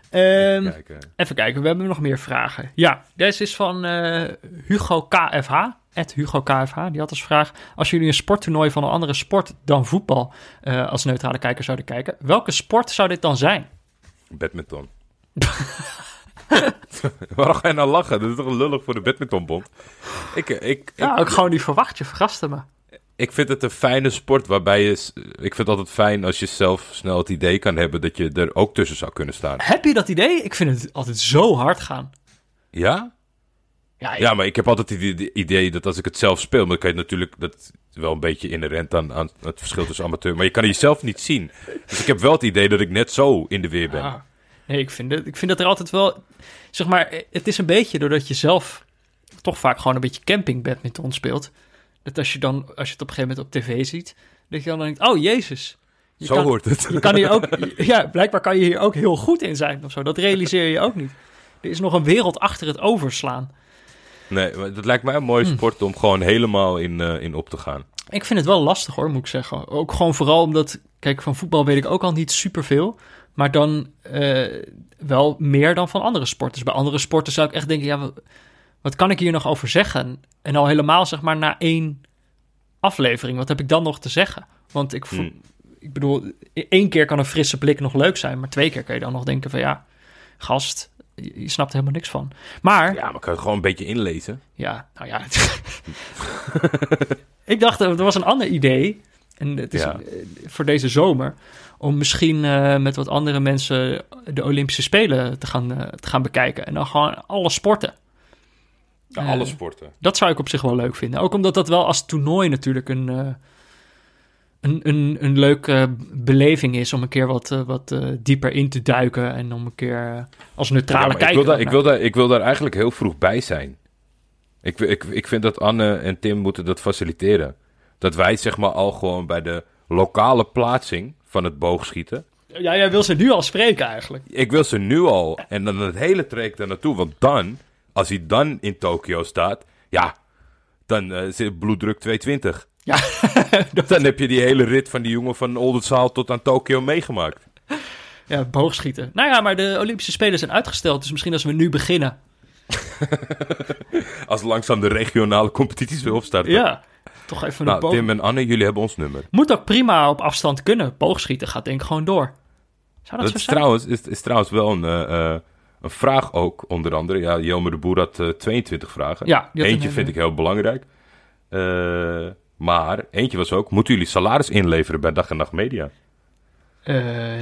Ehm, Kijken. Even kijken, we hebben nog meer vragen. Ja, deze is van eh, Hugo KFH. Het Hugo KFH. Die had als vraag: Als jullie een sporttoernooi van een andere sport dan voetbal eh, als neutrale kijker zouden kijken, welke sport zou dit dan zijn? Badminton. Waarom ga je nou lachen? Dat is toch lullig voor de badmintonbond? Ik, ik, ik, Ja, ook gewoon die verwacht je, verraste me. Ik vind het een fijne sport waarbij je... Ik vind het altijd fijn als je zelf snel het idee kan hebben dat je er ook tussen zou kunnen staan. Heb je dat idee? Ik vind het altijd zo hard gaan. Ja? Ja, ik- Ja, maar ik heb altijd het ide- idee dat als ik het zelf speel... Maar dan kan je natuurlijk... Dat wel een beetje inherent aan, aan het verschil tussen amateur. Maar je kan het jezelf niet zien. Dus ik heb wel het idee dat ik net zo in de weer ben. Ah. Nee, ik vind, het, ik vind dat er altijd wel... Zeg maar, het is een beetje doordat je zelf toch vaak gewoon een beetje camping badminton speelt. Dat als je dan, als je het op een gegeven moment op tv ziet, dat je dan denkt, oh jezus. Je zo kan, hoort het. Je kan hier ook, ja, blijkbaar kan je hier ook heel goed in zijn of zo. Dat realiseer je ook niet. Er is nog een wereld achter het overslaan. Nee, dat lijkt mij een mooie Hm. sport om gewoon helemaal in, eh, in op te gaan. Ik vind het wel lastig hoor, moet ik zeggen. Ook gewoon vooral omdat, kijk, van voetbal weet ik ook al niet superveel. Maar dan eh, wel meer dan van andere sporten. Dus bij andere sporten zou ik echt denken, ja, wat kan ik hier nog over zeggen? En al helemaal zeg maar na één aflevering, wat heb ik dan nog te zeggen? Want ik, Hmm. ik bedoel, e- één keer kan een frisse blik nog leuk zijn, maar twee keer kan je dan nog denken van ja, gast, je, je snapt er helemaal niks van. Maar Ja, maar kan je gewoon een beetje inlezen. ja, nou ja. ik dacht, er was een ander idee. En het is Ja. eh, voor deze zomer. Om misschien eh, met wat andere mensen de Olympische Spelen te gaan, eh, te gaan bekijken. En dan gewoon alle sporten. Ja, Eh, alle sporten. Dat zou ik op zich wel leuk vinden. Ook omdat dat wel als toernooi natuurlijk een, eh, een, een, een leuke beleving is. Om een keer wat, eh, wat dieper in te duiken. En om een keer als neutrale Ja, kijker. ik, wil daar, ik, wil daar, ik wil daar eigenlijk heel vroeg bij zijn. Ik, ik, ik vind dat Anne en Tim moeten dat faciliteren. Dat wij zeg maar al gewoon bij de lokale plaatsing van het boogschieten. Ja, jij wil ze nu al spreken eigenlijk. Ik wil ze nu al. En dan het hele traject daar naartoe. Want dan, als hij dan in Tokio staat. Ja, dan eh, zit bloeddruk 220. Ja, Dan heb je die hele rit van die jongen van Oldenzaal tot aan Tokio meegemaakt. Ja, boogschieten. Nou ja, maar de Olympische Spelen zijn uitgesteld. Dus misschien als we nu beginnen. Als langzaam de regionale competities weer opstarten. Ja, toch even een Nou, boog... Tim en Anne, jullie hebben ons nummer. Moet ook prima op afstand kunnen. Boogschieten gaat denk ik gewoon door. Zou dat, Dat zo is zijn? trouwens, is, is trouwens wel een, eh, eh, een vraag ook, onder andere. Ja, Jelmer de Boer had eh, 22 vragen. Ja, Eentje een vind hele- ik heel belangrijk. Eh, maar eentje was ook, moeten jullie salaris inleveren bij Dag en Nacht Media? Eh,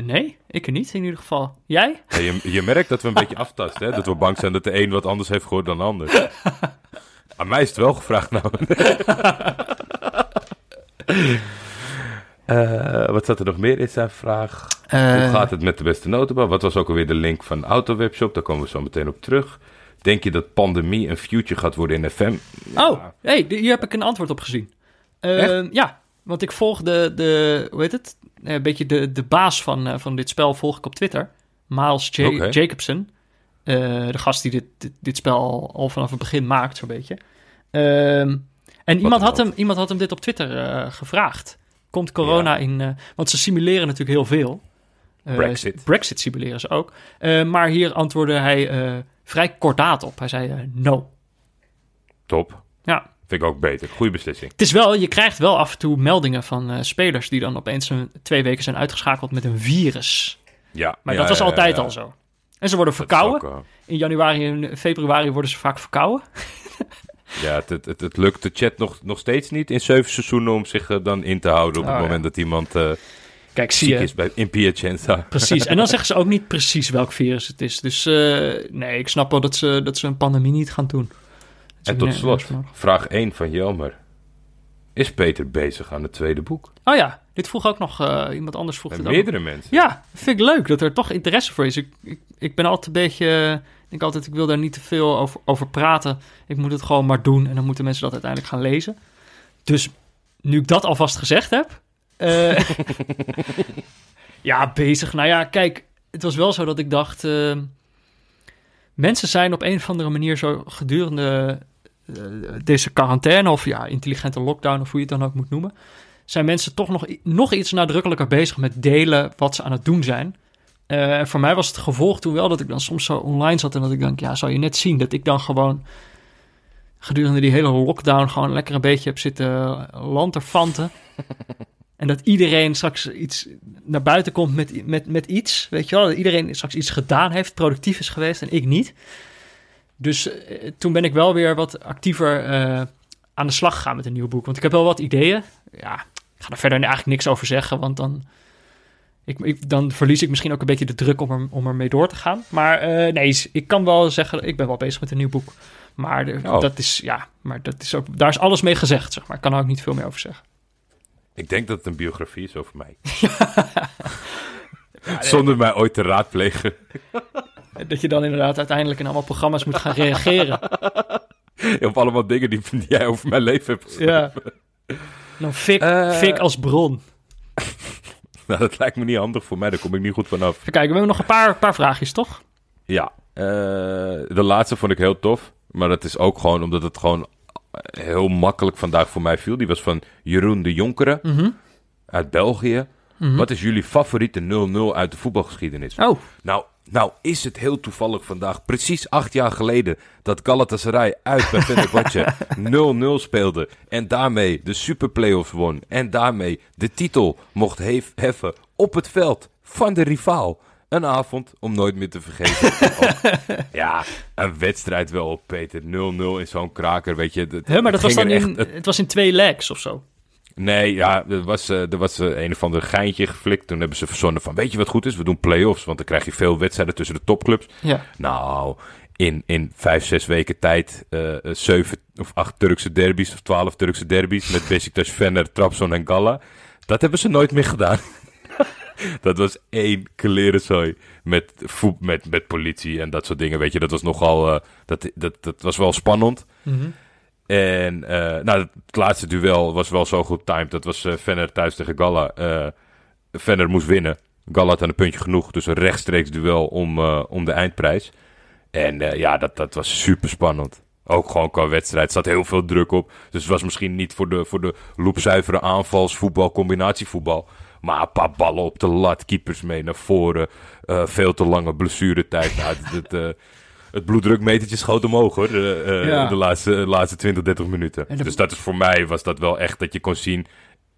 nee, ik er niet in ieder geval. Jij? Ja, je, je merkt dat we een beetje aftasten, hè? Dat we bang zijn dat de een wat anders heeft gehoord dan de ander. Aan mij is het wel gevraagd nou. Eh, wat zat er nog meer in zijn vraag? Hoe Eh, gaat het met de beste notenbouw? Wat was ook alweer de link van Autowebshop? Daar komen we zo meteen op terug. Denk je dat pandemie een future gaat worden in FM? Oh, hey, hier heb ik een antwoord op gezien. Eh, ja, want ik volg de, de hoe heet het? Eh, een beetje de, de baas van, van dit spel volg ik op Twitter. Miles J-. Jacobson. De gast die dit, dit, dit spel al, vanaf het begin maakt, zo'n beetje. Ehm, en iemand had, hem, iemand had hem dit op Twitter gevraagd. Komt corona in... eh, want ze simuleren natuurlijk heel veel. Eh, Brexit. Brexit simuleren ze ook. Eh, maar hier antwoordde hij vrij kordaat op. Hij zei no. Top. Ja, Vind ik ook beter. Goeie beslissing. het is wel, je krijgt wel af en toe meldingen van spelers die dan opeens een, twee weken zijn uitgeschakeld met een virus. Ja, Maar ja, dat was altijd al zo. En ze worden verkouden. ook, In januari en februari worden ze vaak verkouden. Ja, het, het, het, het lukt de chat nog, nog steeds niet in zeven seizoenen om zich eh, dan in te houden op Oh, het ja. moment dat iemand eh, Kijk, zie ziek je. is bij, in Piacenza. Precies. En dan zeggen ze ook niet precies welk virus het is. Dus eh, nee, ik snap wel dat ze, dat ze een pandemie niet gaan doen. Ze En tot slot, vraag 1 van Jelmer. Is Peter bezig aan het tweede boek? Oh ja, dit vroeg ook nog iemand anders vroeg dit ook. meerdere mensen. Ja, vind ik leuk dat er toch interesse voor is. Ik, ik, ik ben altijd een beetje... Ik altijd, ik wil daar niet te veel over, over praten. Ik moet het gewoon maar doen en dan moeten mensen dat uiteindelijk gaan lezen. Dus nu ik dat alvast gezegd heb... eh, ja, bezig. Nou ja, kijk, het was wel zo dat ik dacht... eh, mensen zijn op een of andere manier zo gedurende eh, deze quarantaine... of ja, intelligente lockdown of hoe je het dan ook moet noemen zijn mensen toch nog, nog iets nadrukkelijker bezig met delen wat ze aan het doen zijn. Eh, en voor mij was het gevolg toen wel dat ik dan soms zo online zat en dat ik denk, ja, zou je net zien dat ik dan gewoon gedurende die hele lockdown gewoon lekker een beetje heb zitten lanterfanten. en dat iedereen straks iets naar buiten komt met, met, met iets, weet je wel. Dat iedereen straks iets gedaan heeft, productief is geweest en ik niet. Dus eh, toen ben ik wel weer wat actiever eh, aan de slag gaan met een nieuw boek. Want ik heb wel wat ideeën. Ja, ik ga er verder eigenlijk niks over zeggen, want dan, ik, ik- dan verlies ik misschien ook een beetje de druk om, er, om ermee door te gaan. Maar eh, nee, ik kan wel zeggen, ik ben wel bezig met een nieuw boek. Maar, de- Oh. dat is, ja, maar dat is ook, daar is alles mee gezegd, zeg maar. Ik kan er ook niet veel meer over zeggen. Ik denk dat het een biografie is over mij. Zonder mij ooit te raadplegen. Dat je dan inderdaad uiteindelijk in allemaal programma's moet gaan reageren. Op allemaal dingen die, die jij over mijn leven hebt gezegd. Ja. Dan fik, Eh. fik als bron. Nou, dat lijkt me niet handig voor mij. Daar kom ik niet goed vanaf. Even kijken, we hebben nog een paar, paar vraagjes, toch? Ja, eh, de laatste vond ik heel tof. Maar dat is ook gewoon omdat het gewoon heel makkelijk vandaag voor mij viel. Die was van Jeroen de Jonkere Mhm. uit België. Mhm. Wat is jullie favoriete 0-0 uit de voetbalgeschiedenis? Oh, Nou, nou is het heel toevallig vandaag, precies acht jaar geleden, dat Galatasaray uit bij Fenerbahce 0-0 speelde. En daarmee de Super Playoffs won. En daarmee de titel mocht hef- heffen op het veld van de rivaal. Een avond om nooit meer te vergeten. Oh, ja, een wedstrijd wel, Peter. 0-0 in zo'n kraker, weet je. Maar dat was dan in, echt- het- het was in twee legs of zo. Nee, ja, er was, eh, er was eh, een of ander geintje geflikt. Toen hebben ze verzonnen van, weet je wat goed is? We doen play-offs, want dan krijg je veel wedstrijden tussen de topclubs. Ja. Nou, in, in vijf, zes weken tijd eh, zeven of acht Turkse derbies of twaalf Turkse derbies met Besiktas, Fener, Trabzon en Gala. Dat hebben ze nooit meer gedaan. dat was één klerenzooi met, voet, met, met politie en dat soort dingen, weet je. Dat was nogal, dat, dat, dat was wel spannend. Mhm. En eh, nou, het laatste duel was wel zo goed timed. Dat was eh Venner thuis tegen Galla. Eh Venner moest winnen. Galla had aan een puntje genoeg. Dus een rechtstreeks duel om, eh, om de eindprijs. En eh, ja, dat, dat was super spannend. Ook gewoon qua wedstrijd. Er zat heel veel druk op. Dus het was misschien niet voor de, voor de loepzuivere aanvalsvoetbal, combinatievoetbal. Maar een paar ballen op de lat, keepers mee naar voren. eh, veel te lange blessuretijd. Nou, het, eh, het bloeddrukmetertje schoot omhoog hoor. eh, eh, Ja. De laatste, laatste 20, 30 minuten. En de- Dus dat is voor mij was dat wel echt dat je kon zien.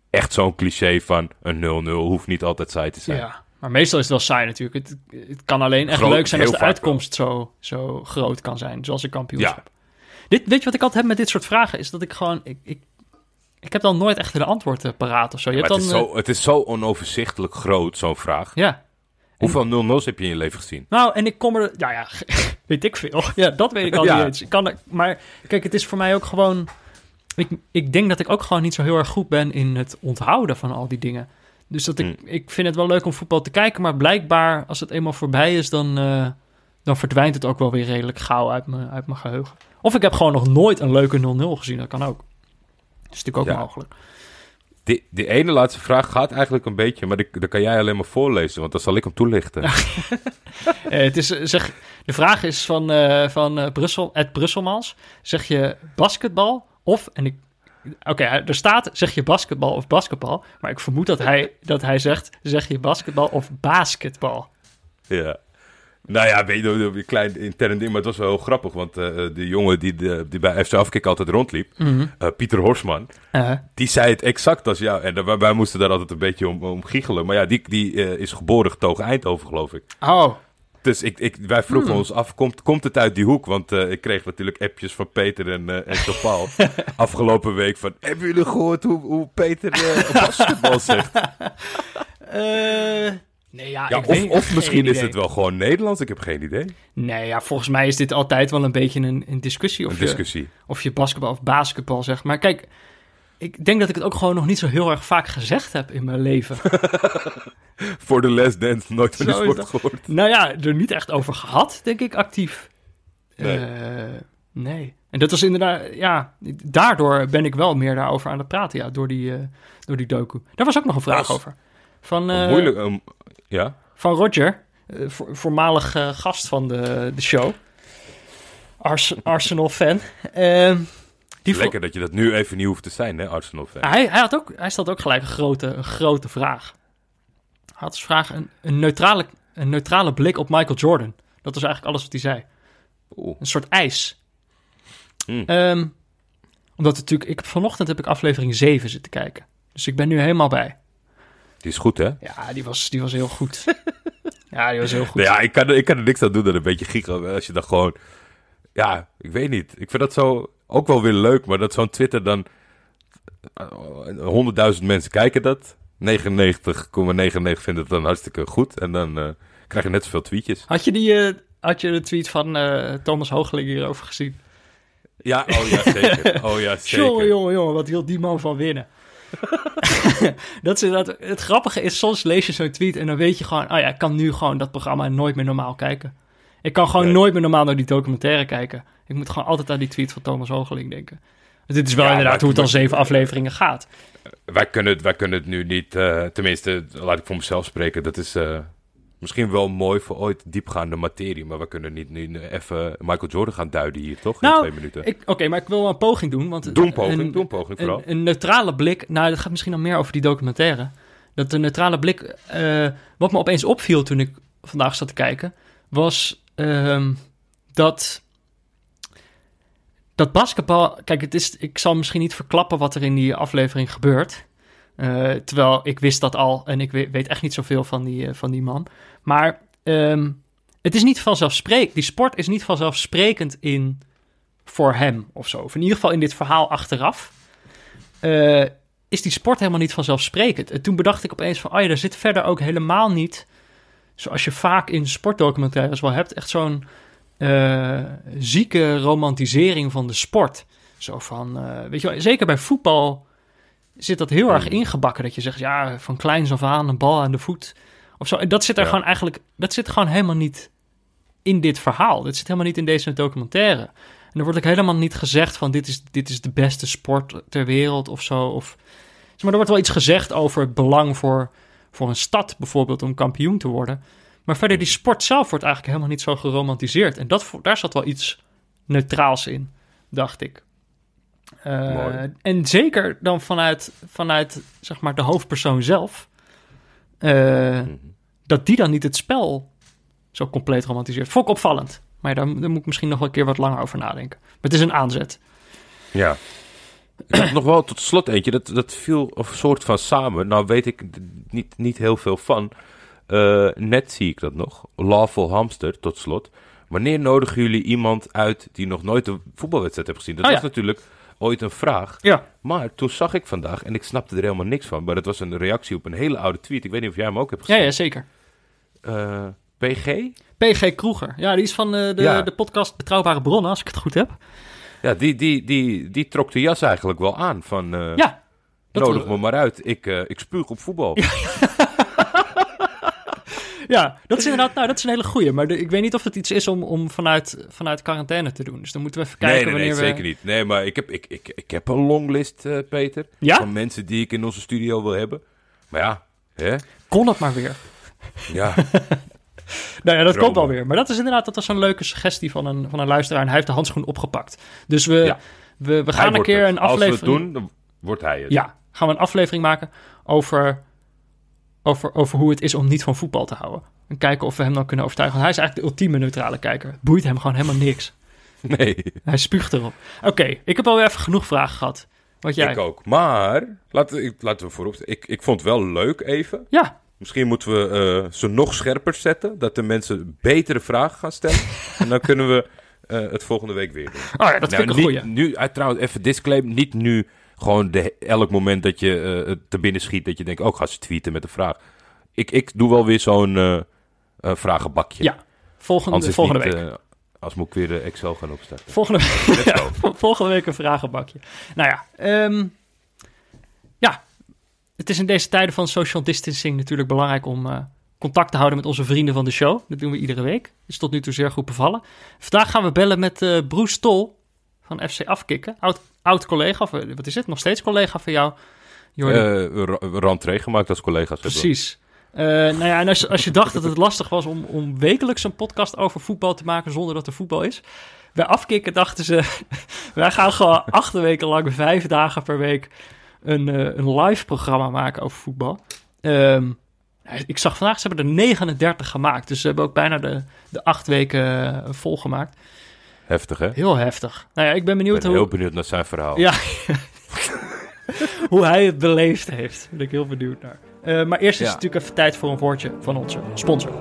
Echt zo'n cliché van een 0-0 hoeft niet altijd saai te zijn. Ja, maar meestal is het wel saai natuurlijk. Het, het kan alleen echt Groot- leuk zijn als de uitkomst zo, zo groot kan zijn, zoals een kampioenschap. Dit, weet je wat ik altijd heb met dit soort vragen? Is dat ik gewoon... Ik, ik, ik heb dan nooit echt een antwoord eh, paraat of zo. Je Maar hebt het, dan, is zo, het is zo onoverzichtelijk groot, zo'n vraag. eh, ja. Hoeveel 0-0's heb je in je leven gezien? Nou, en ik kom er... Ja, ja, weet ik veel. Ja, dat weet ik al Ja. niet eens. Ik kan maar kijk, het is voor mij ook gewoon... Ik, ik denk dat ik ook gewoon niet zo heel erg goed ben in het onthouden van al die dingen. Dus dat ik, Hmm. ik vind het wel leuk om voetbal te kijken, maar blijkbaar als het eenmaal voorbij is, dan, eh, dan verdwijnt het ook wel weer redelijk gauw uit mijn, uit mijn geheugen. Of ik heb gewoon nog nooit een leuke 0-0 gezien, dat kan ook. Dat is natuurlijk ook Ja. mogelijk. Die, die ene laatste vraag gaat eigenlijk een beetje, maar dat kan jij alleen maar voorlezen, want dan zal ik hem toelichten. Eh, het is, eh, zeg, de vraag is van, eh, van Brussel, Ed Brusselmans. Zeg je basketbal of, en ik, oké, er staat, zeg je basketbal of basketbal, maar ik vermoed dat hij, dat hij zegt, zeg je basketbal of basketbal. Ja. Nou ja, weet je, een klein intern ding, maar het was wel heel grappig, want eh, de jongen die, de, die bij FC Afkik altijd rondliep, eh, Pieter Horsman, Eh, die zei het exact als jou. En wij, wij moesten daar altijd een beetje om, om giechelen. Maar ja, die, die eh, is geboren getogen Eindhoven, geloof ik. oh, Dus ik, ik, wij vroegen Hmm. ons af, komt, komt het uit die hoek? Want eh, ik kreeg natuurlijk appjes van Peter en, eh en Topal afgelopen week van... Hebben jullie gehoord hoe, hoe Peter eh, basketbal zegt? nee, ja, Ja, ik of weet- of misschien is het wel gewoon Nederlands, ik heb geen idee. Nee, ja, volgens mij is dit altijd wel een beetje een, een discussie. Of, Een Je, discussie. of je basketbal of basketbal zegt. Maar kijk, ik denk dat ik het ook gewoon nog niet zo heel erg vaak gezegd heb in mijn leven. Voor de les dance, nooit van die sport gehoord. nou ja, er niet echt over gehad, denk ik, actief. Nee. Eh, nee. En dat was inderdaad, ja, daardoor ben ik wel meer daarover aan het praten, ja, door die, eh, door die docu. Daar was ook nog een vraag over. Van, eh, Moeilijk, ehm, ja? van Roger, eh, voor- voormalig eh, gast van de, de show. Ars- Arsenal-fan. Ehm, die Lekker dat je dat nu even niet hoeft te zijn, hè, Arsenal-fan. hij, hij, had ook, hij stelde ook gelijk een grote, een grote vraag. Hij had als vraag een, een, neutrale, een neutrale blik op Michael Jordan. Dat was eigenlijk alles wat hij zei. Oeh. Een soort ijs. Hmm. Ehm, omdat natuurlijk... Ik, vanochtend heb ik aflevering 7 zitten kijken. Dus ik ben nu helemaal bij. Die is goed, hè? Ja, die was, die was heel goed. ja, die was heel goed. Nou ja, ik kan, er- ik kan er niks aan doen dan een beetje giechelen. Als je dan gewoon... Ja, ik weet niet. Ik vind dat zo... ook wel weer leuk, maar dat zo'n Twitter dan... eh, 100.000 mensen kijken dat. 99,99 vinden het dan hartstikke goed. En dan eh, krijg je net zoveel tweetjes. Had je, die, eh, had je de tweet van eh, Thomas Hoogeling hierover gezien? Ja, oh ja, zeker. Oh ja, zeker. Jongen, jongen, jongen, wat wil die man van winnen? dat is inderdaad, het grappige is, soms lees je zo'n tweet en dan weet je gewoon, oh ja, ik kan nu gewoon dat programma nooit meer normaal kijken. Ik kan gewoon Nee. nooit meer normaal naar die documentaire kijken. Ik moet gewoon altijd aan die tweet van Thomas Hoogeling denken. Dus dit is wel Ja, inderdaad hoe het al zeven afleveringen gaat. Wij kunnen, het, wij kunnen het nu niet, eh, tenminste, laat ik voor mezelf spreken. Dat is eh, misschien wel mooi voor ooit diepgaande materie. Maar we kunnen niet nu even Michael Jordan gaan duiden hier, toch? In Nou, twee minuten. Oké, maar ik wil wel een poging doen. Want Doe een poging, een, doe een poging vooral. Een, een neutrale blik, nou dat gaat misschien nog meer over die documentaire. Dat de neutrale blik, eh, wat me opeens opviel toen ik vandaag zat te kijken, was ehm, dat, dat basketbal, kijk het is, ik zal misschien niet verklappen wat er in die aflevering gebeurt. Eh, terwijl ik wist dat al en ik weet, weet echt niet zoveel van die, eh, van die man. Maar ehm, het is niet vanzelfsprekend, die sport is niet vanzelfsprekend in voor hem of zo. Of in ieder geval in dit verhaal achteraf. eh, is die sport helemaal niet vanzelfsprekend. En toen bedacht ik opeens van, oh ja, er zit verder ook helemaal niet, zoals je vaak in sportdocumentaires wel hebt, echt zo'n eh, zieke romantisering van de sport. Zo van, eh, weet je wel, zeker bij voetbal zit dat heel erg Hmm. ingebakken. Dat je zegt, ja, van kleins af aan, een bal aan de voet. Of zo. En dat zit er Ja. gewoon eigenlijk, dat zit gewoon helemaal niet in dit verhaal. Dat zit helemaal niet in deze documentaire. En er wordt ook helemaal niet gezegd van dit is, dit is de beste sport ter wereld of zo. Of, zeg maar er wordt wel iets gezegd over het belang voor, voor een stad bijvoorbeeld om kampioen te worden. Maar verder, die sport zelf wordt eigenlijk helemaal niet zo geromantiseerd. En dat, daar zat wel iets neutraals in, dacht ik. Eh, en zeker dan vanuit, vanuit zeg maar, de hoofdpersoon zelf. Eh, Mhm. dat die dan niet het spel zo compleet romantiseert. Vond ik opvallend. Maar daar, daar moet ik misschien nog wel een keer wat langer over nadenken. Maar het is een aanzet. Ja. Nog wel tot slot eentje, dat, dat viel een soort van samen. Nou weet ik niet, niet heel veel van. Eh, net zie ik dat nog. Lawful Hamster, tot slot. Wanneer nodigen jullie iemand uit die nog nooit een voetbalwedstrijd heeft gezien? Dat Oh, was ja. natuurlijk ooit een vraag. Ja. Maar toen zag ik vandaag, en ik snapte er helemaal niks van, maar dat was een reactie op een hele oude tweet. Ik weet niet of jij hem ook hebt Ja, gezien. ja, zeker. Eh, PG? PG Kroeger. Ja, die is van eh, de, Ja. de podcast Betrouwbare Bronnen, als ik het goed heb. Ja, die, die, die, die trok de jas eigenlijk wel aan van... eh, Ja. dat- Nodig me maar uit. Ik, eh, ik spuug op voetbal. Ja, dat is inderdaad nou, dat is een hele goeie. Maar de- ik weet niet of het iets is om, om vanuit, vanuit quarantaine te doen. Dus dan moeten we even kijken nee, nee, nee, wanneer we... zeker niet. Nee, maar ik heb, ik, ik, ik heb een longlist, eh, Peter. Ja? Van mensen die ik in onze studio wil hebben. Maar ja, hè? Kon het maar weer. Ja, Nou ja, dat Dromen. komt wel weer. Maar dat is inderdaad, dat was een leuke suggestie van een, van een luisteraar. En hij heeft de handschoen opgepakt. Dus we, Ja. we, we gaan een keer het. een Als aflevering... we het doen, dan wordt hij het. Ja, gaan we een aflevering maken over, over, over hoe het is om niet van voetbal te houden. En kijken of we hem dan kunnen overtuigen. Want hij is eigenlijk de ultieme neutrale kijker. Het boeit hem gewoon helemaal niks. Nee, Hij spuugt erop. Oké, ik heb alweer even genoeg vragen gehad. Wat jij? ik ook. Maar, laten, laten we voorop... Ik, ik vond het wel leuk even. Ja, Misschien moeten we eh, ze nog scherper zetten. Dat de mensen betere vragen gaan stellen. en dan kunnen we eh, het volgende week weer doen. oh ja, dat Nou, vind ik een niet- goeie. Nu, eh, trouwens, even disclaim. Niet nu gewoon de, elk moment dat je het te binnen schiet... dat je denkt, oh, ik ga ze tweeten met een vraag. Ik, ik doe wel weer zo'n eh, vragenbakje. Ja, volgende, volgende niet, week. als moet ik weer de Excel gaan opstarten. Volgende, ja, volgende week een vragenbakje. Nou ja, ehm, ja, het is in deze tijden van social distancing natuurlijk belangrijk om contact te houden met onze vrienden van de show. Dat doen we iedere week. Is tot nu toe zeer goed bevallen. Vandaag gaan we bellen met Broes Tol van FC Afkikken. Oud, oud collega, of wat is het? Nog steeds collega van jou. Jordi. Eh gemaakt als collega's. Precies. Eh, nou ja, en als, als je dacht dat het lastig was om, om wekelijks een podcast over voetbal te maken zonder dat er voetbal is. Bij afkikken dachten ze, wij gaan gewoon acht weken lang, vijf dagen per week, een, eh, een live programma maken over voetbal. Ehm, ik zag vandaag, ze hebben er 39 gemaakt. Dus ze hebben ook bijna de, de acht weken volgemaakt. Heftig, hè? Heel heftig. Nou ja, ik ben benieuwd ben hoe, heel benieuwd naar zijn verhaal. ja. hoe hij het beleefd heeft. Daar ben ik heel benieuwd naar. Eh, maar eerst is Ja. het natuurlijk even tijd voor een woordje van onze sponsor.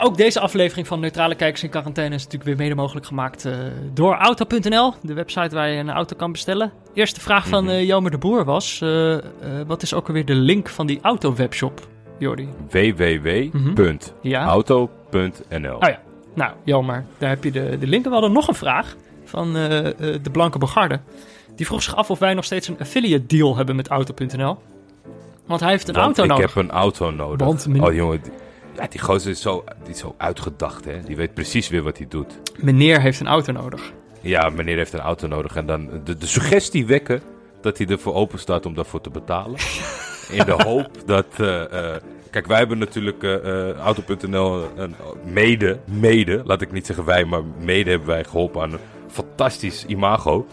Ook deze aflevering van Neutrale Kijkers in Quarantaine is natuurlijk weer mede mogelijk gemaakt eh, door Auto.nl, de website waar je een auto kan bestellen. Eerste vraag van Mhm. uh, Jomer de Boer was, eh, wat is ook alweer de link van die auto-webshop, Jordi? www.auto.nl Oh ja, nou Jomer, daar heb je de, de link. We hadden nog een vraag van de Blanke Bogarde. Die vroeg zich af of wij nog steeds een affiliate deal hebben met Auto.nl. Want hij heeft een Want auto ik nodig. heb een auto nodig. Want Oh jongen, ja, die gozer is zo, die is zo uitgedacht, hè. Die weet precies weer wat hij doet. Meneer heeft een auto nodig. Ja, meneer heeft een auto nodig. En dan de, de suggestie wekken dat hij ervoor open staat om daarvoor te betalen. In de hoop dat... eh, eh, kijk, wij hebben natuurlijk eh, Auto.nl een- mede, mede, laat ik niet zeggen wij, maar mede hebben wij geholpen aan een fantastisch imago.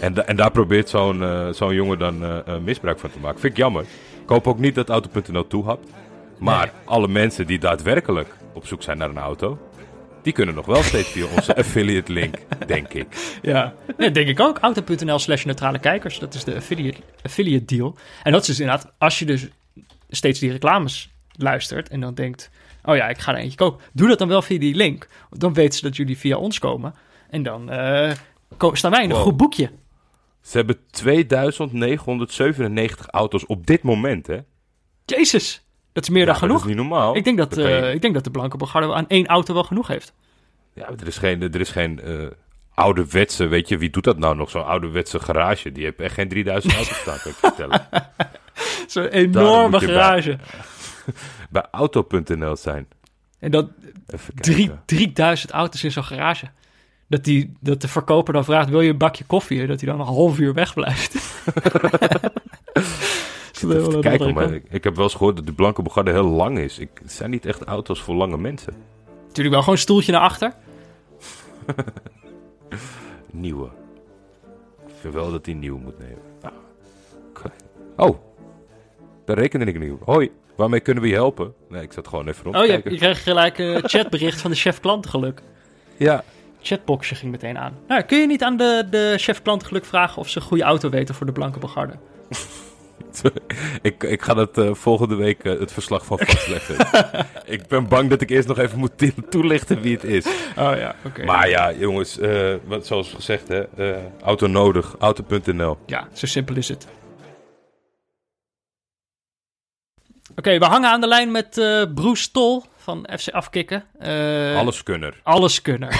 En, da- en daar probeert zo'n zo'n jongen dan misbruik van te maken. Vind ik jammer. Ik hoop ook niet dat Auto.nl toehapt. Maar alle mensen die daadwerkelijk op zoek zijn naar een auto, die kunnen nog wel steeds via onze affiliate link, denk ik. Ja, ja denk ik ook. Auto.nl slash neutrale kijkers. Dat is de affiliate, affiliate deal. En dat is dus inderdaad, als je dus steeds die reclames luistert en dan denkt... Oh ja, ik ga er eentje kopen. Doe dat dan wel via die link. Dan weten ze dat jullie via ons komen. En dan eh, staan wij in een Wow. goed boekje. Ze hebben 2997 auto's op dit moment, hè? Jezus, dat is meer Ja, dan genoeg. Dat is niet normaal. Ik denk dat, je- eh, ik denk dat de Blanke Bogarde aan één auto wel genoeg heeft. Ja, er is geen, er is geen eh, ouderwetse, weet je, wie doet dat nou nog? Zo'n ouderwetse garage, die heeft echt geen 3000 auto's staan, kan ik je vertellen. Zo'n enorme bij- garage. Bij auto.nl zijn. En dat drie, kijken. 3000 auto's in zo'n garage. Dat, die, dat de verkoper dan vraagt, wil je een bakje koffie? En dat hij dan een half uur wegblijft. Even kijken, maar ik, ik heb wel eens gehoord dat de blanke Bogarde heel lang is. Ik, het zijn niet echt auto's voor lange mensen. Natuurlijk wel gewoon een stoeltje naar achter. Nieuwe. Ik vind wel dat hij nieuw moet nemen. Ah, oké. Oh, daar rekende ik niet op. Hoi, waarmee kunnen we je helpen? Nee, ik zat gewoon even rond te Oh, je, je kreeg gelijk een chatbericht van de chef klantengeluk. Ja, Chatboxje ging meteen aan. Nou, kun je niet aan de, de chef klantengeluk vragen of ze een goede auto weten voor de Blanke Bogarde? ik, ik ga dat eh, volgende week eh, het verslag van vastleggen. ik ben bang dat ik eerst nog even moet to- toelichten wie het is. Oh ja, oké. Maar ja, jongens, eh, wat, zoals gezegd, hè, eh, auto nodig, auto.nl. Ja, zo simpel is het. Oké, we hangen aan de lijn met eh Bruce Tol van FC Afkikken. Eh, Alles kunner,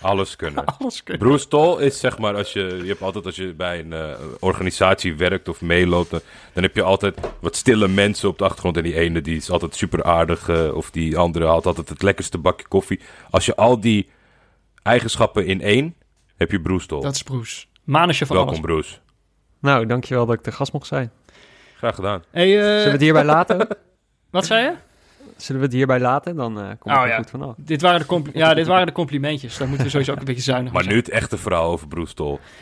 Alles kunner. alles Toll is zeg maar, als je, je hebt altijd als je bij een eh, organisatie werkt of meeloopt, dan, dan heb je altijd wat stille mensen op de achtergrond. En die ene die is altijd super aardig, eh, of die andere haalt altijd het lekkerste bakje koffie. Als je al die eigenschappen in één, heb je Bruce Toll. Dat is Bruce. Manusje van Welkom alles. Bruce. Nou, dankjewel dat ik de gast mocht zijn. Graag gedaan. Hey, eh, Zullen we het hierbij laten? Wat zei je? Zullen we het hierbij laten? Dan eh komt Oh, het er ja. goed vanaf. Dit waren, de compli- ja, dit waren de complimentjes. Daar moeten we sowieso ook een beetje zuinig Maar op nu zijn. het echte verhaal over en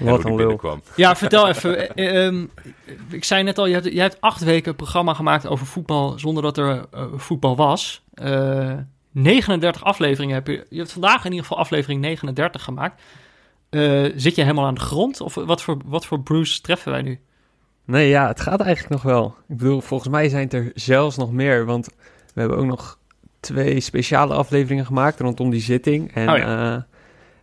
Wat een lul. binnenkwam. Ja, vertel even. eh, eh, ehm, ik zei net al, je hebt, je hebt acht weken een programma gemaakt over voetbal zonder dat er eh, voetbal was. Eh 39 afleveringen heb je. Je hebt vandaag in ieder geval aflevering 39 gemaakt. Eh, zit je helemaal aan de grond? Of wat voor, wat voor Bruce treffen wij nu? Nee, ja, het gaat eigenlijk nog wel. Ik bedoel, volgens mij zijn het er zelfs nog meer. Want we hebben ook nog twee speciale afleveringen gemaakt rondom die zitting. En, Oh ja. eh,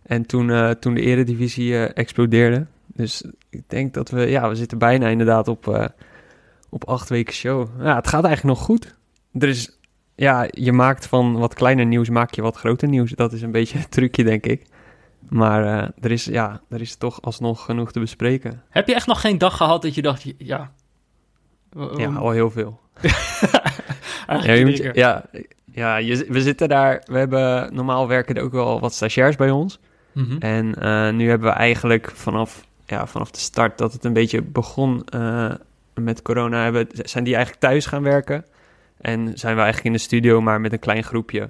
en toen, eh, toen de eredivisie eh, explodeerde. Dus ik denk dat we, ja, we zitten bijna inderdaad op, op acht weken show. Ja, het gaat eigenlijk nog goed. Er is, ja, je maakt van wat kleiner nieuws, maak je wat groter nieuws. Dat is een beetje het trucje, denk ik. Maar er, is, ja, er is toch alsnog genoeg te bespreken. Heb je echt nog geen dag gehad dat je dacht, ja. Ja, al heel veel. Ja, je moet, zeker. ja, ja je, we zitten daar. We hebben normaal werken er ook wel wat stagiairs bij ons. Mhm. En eh, nu hebben we eigenlijk vanaf, ja, vanaf de start dat het een beetje begon eh, met corona, hebben, zijn die eigenlijk thuis gaan werken. En zijn we eigenlijk in de studio, maar met een klein groepje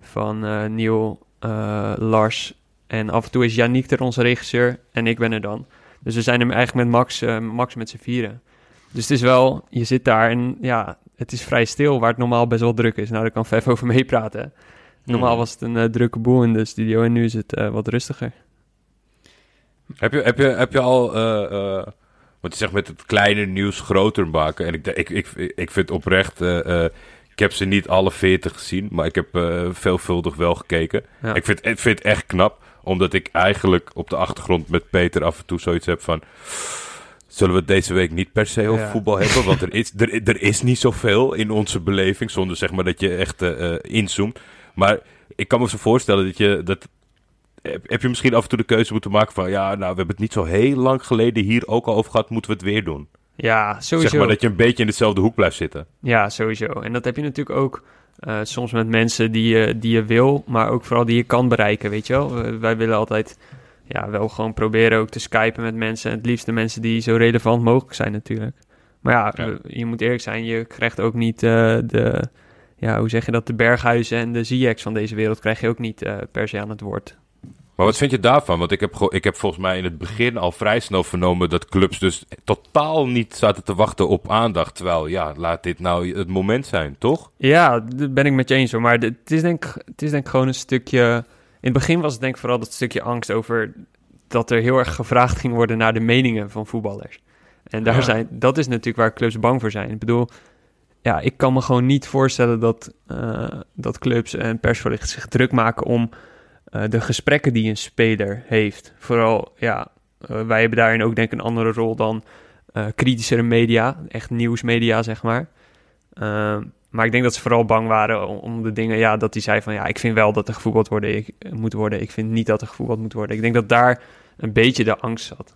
van eh Neil, Lars en af en toe is Yannick er, onze regisseur, en ik ben er dan. Dus we zijn er eigenlijk met Max, Max met z'n vieren. Dus het is wel, je zit daar en ja, het is vrij stil, waar het normaal best wel druk is. Nou, daar kan Vef over meepraten. Normaal Mhm. was het een eh, drukke boel in de studio en nu is het eh, wat rustiger. Heb je, heb je, heb je al, eh, wat je zegt met het kleine nieuws groter maken. En ik, ik, ik, ik vind oprecht, eh, heb ze niet alle 40 gezien, maar ik heb veelvuldig wel gekeken. Ja. Ik vind, ik vind het echt knap, omdat ik eigenlijk op de achtergrond met Peter af en toe zoiets heb van... Zullen we het deze week niet per se over Ja. voetbal hebben? Want er is, er, er is niet zoveel in onze beleving, zonder zeg maar dat je echt eh, eh, inzoomt. Maar ik kan me zo voorstellen dat je... Dat, heb, je misschien af en toe de keuze moeten maken van... Ja, nou, we hebben het niet zo heel lang geleden hier ook al over gehad, moeten we het weer doen? Ja, sowieso. Zeg maar dat je een beetje in dezelfde hoek blijft zitten. Ja, sowieso. En dat heb je natuurlijk ook eh, soms met mensen die je, die je wil, maar ook vooral die je kan bereiken, weet je wel. We- wij willen altijd ja, wel gewoon proberen ook te skypen met mensen. Het liefst de mensen die zo relevant mogelijk zijn natuurlijk. Maar ja, Ja. we- je moet eerlijk zijn, je krijgt ook niet eh, de, ja, hoe zeg je dat, de Berghuizen en de Ziyechs van deze wereld krijg je ook niet eh, per se aan het woord. Maar wat vind je daarvan? Want ik heb, ik heb volgens mij in het begin al vrij snel vernomen dat clubs dus totaal niet zaten te wachten op aandacht. Terwijl, ja, laat dit nou het moment zijn, toch? Ja, dat ben ik met je eens hoor. Maar het is, denk, het is denk ik gewoon een stukje... In het begin was het denk ik vooral dat stukje angst over... dat er heel erg gevraagd ging worden naar de meningen van voetballers. En daar Ja. zijn, dat is natuurlijk waar clubs bang voor zijn. Ik bedoel, ja, ik kan me gewoon niet voorstellen dat, eh, dat clubs en persverlichters zich druk maken om eh, de gesprekken die een speler heeft. Vooral, ja, eh, wij hebben daarin ook denk ik een andere rol dan kritischere media, echt nieuwsmedia zeg maar. Maar ik denk dat ze vooral bang waren om, om de dingen, ja, dat hij zei van ja, ik vind wel dat er gevoetbald worden, ik, moet worden. Ik vind niet dat er gevoetbald moet worden. Ik denk dat daar een beetje de angst zat.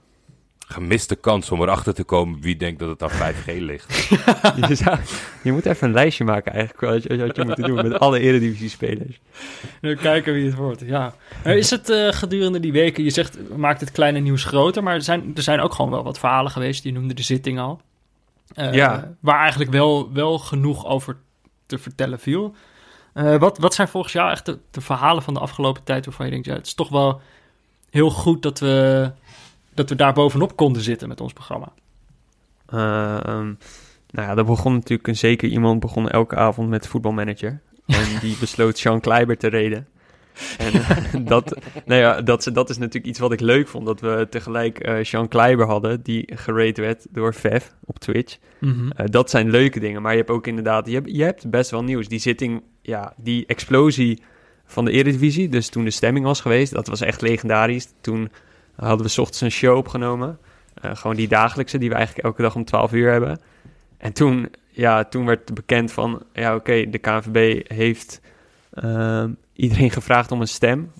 Gemiste kans om erachter te komen wie denkt dat het aan 5G ligt. je, zou- je moet even een lijstje maken eigenlijk, wat je, wat je moet doen met alle eredivisie-spelers. Nu kijken wie het wordt, ja. Maar is het eh, gedurende die weken, je zegt, maakt het kleine nieuws groter, maar er zijn, er zijn ook gewoon wel wat verhalen geweest, je noemde de zitting al. Eh, Ja. Waar eigenlijk wel, wel genoeg over te vertellen viel. Eh, wat, wat zijn volgens jou echt de, de verhalen van de afgelopen tijd waarvan je denkt, ja, het is toch wel heel goed dat we, dat we daar bovenop konden zitten met ons programma. Ehm, nou ja, er begon natuurlijk een zeker iemand begon elke avond met voetbalmanager. En die besloot Sean Kleiber te reden. En eh, dat, nou ja, dat, dat is natuurlijk iets wat ik leuk vond. Dat we tegelijk eh Sean Kleiber hadden, die gerate werd door Vev op Twitch. Eh, dat zijn leuke dingen. Maar je hebt ook inderdaad, je hebt, je hebt best wel nieuws. Die zitting, ja, die explosie van de Eredivisie. Dus toen de stemming was geweest, dat was echt legendarisch. Toen hadden we 's ochtends een show opgenomen. Gewoon die dagelijkse, die we eigenlijk elke dag om 12 uur hebben. En toen, ja, toen werd bekend van, ja oké, de KNVB heeft ehm, iedereen gevraagd om een stem.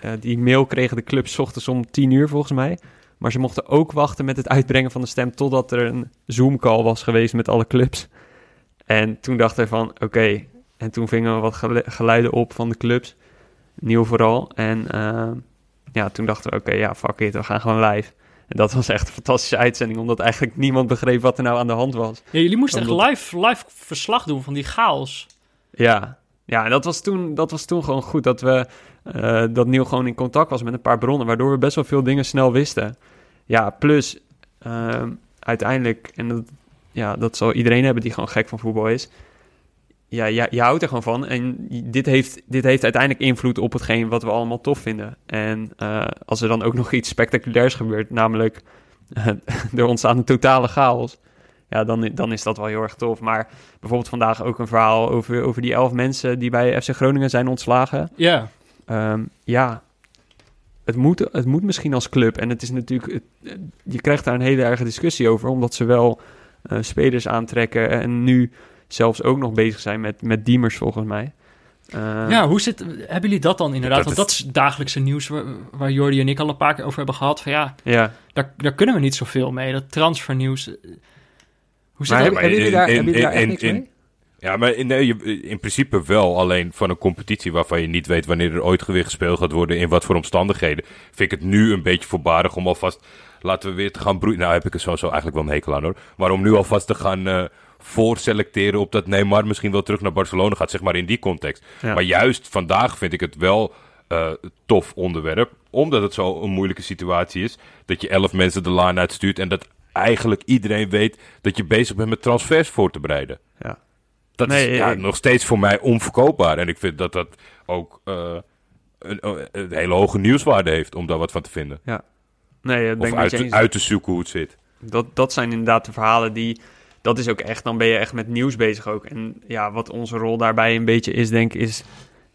Eh, die mail kregen de clubs ochtends om 10 uur volgens mij. Maar ze mochten ook wachten met het uitbrengen van de stem totdat er een Zoom-call was geweest met alle clubs. En toen dachten we van, oké. En toen vingen we wat gelu- geluiden op van de clubs. Nieuw vooral. En ehm, ja, toen dachten we, oké, ja, fuck it, we gaan gewoon live. En dat was echt een fantastische uitzending, omdat eigenlijk niemand begreep wat er nou aan de hand was. Ja, jullie moesten echt live, live verslag doen van die chaos. Ja, ja en dat was, toen, dat was toen gewoon goed dat we eh, dat Neil gewoon in contact was met een paar bronnen, waardoor we best wel veel dingen snel wisten. Ja, plus ehm, uiteindelijk, en dat, ja, dat zal iedereen hebben die gewoon gek van voetbal is. Ja, je, je houdt er gewoon van. En dit heeft, dit heeft uiteindelijk invloed op hetgeen wat we allemaal tof vinden. En eh, als er dan ook nog iets spectaculairs gebeurt, namelijk er ontstaat een totale chaos. Ja, dan, dan is dat wel heel erg tof. Maar bijvoorbeeld vandaag ook een verhaal over, over die elf mensen die bij FC Groningen zijn ontslagen. Ja, Ehm, ja, het moet, het moet misschien als club. En het is natuurlijk, het- je krijgt daar een hele erge discussie over, omdat ze wel eh, spelers aantrekken en nu zelfs ook nog bezig zijn met, met Diemers volgens mij. Eh, ja, hoe zit, hebben jullie dat dan inderdaad? Dat Want is- dat is dagelijkse nieuws waar, waar Jordi en ik al een paar keer over hebben gehad. Van ja, ja. daar, daar kunnen we niet zoveel mee. Dat transfernieuws. Hoe zit Maar dat? hebben, hebben jullie daar, in- hebben jullie daar echt in- niks in- mee? Ja, maar in, nee, in principe wel. Alleen van een competitie waarvan je niet weet wanneer er ooit weer gespeeld gaat worden. In wat voor omstandigheden. Vind ik het nu een beetje voorbarig om alvast. Laten we weer te gaan broeien. Nou heb ik er sowieso eigenlijk wel een hekel aan hoor. Maar om nu alvast te gaan eh voorselecteren op dat Neymar misschien wel terug naar Barcelona gaat. Zeg maar in die context. Ja. Maar juist vandaag vind ik het wel eh, tof onderwerp. Omdat het zo een moeilijke situatie is. Dat je elf mensen de laan uitstuurt. En dat eigenlijk iedereen weet dat je bezig bent met transfers voor te bereiden. Ja. Dat Nee, is ja, ik- nog steeds voor mij onverkoopbaar. En ik vind dat dat ook eh, een, een hele hoge nieuwswaarde heeft om daar wat van te vinden. Nee, dat ben Of uit, eens. uit te zoeken hoe het zit. Dat, dat zijn inderdaad de verhalen die... dat is ook echt, dan ben je echt met nieuws bezig ook. En ja, wat onze rol daarbij een beetje is, denk ik, is...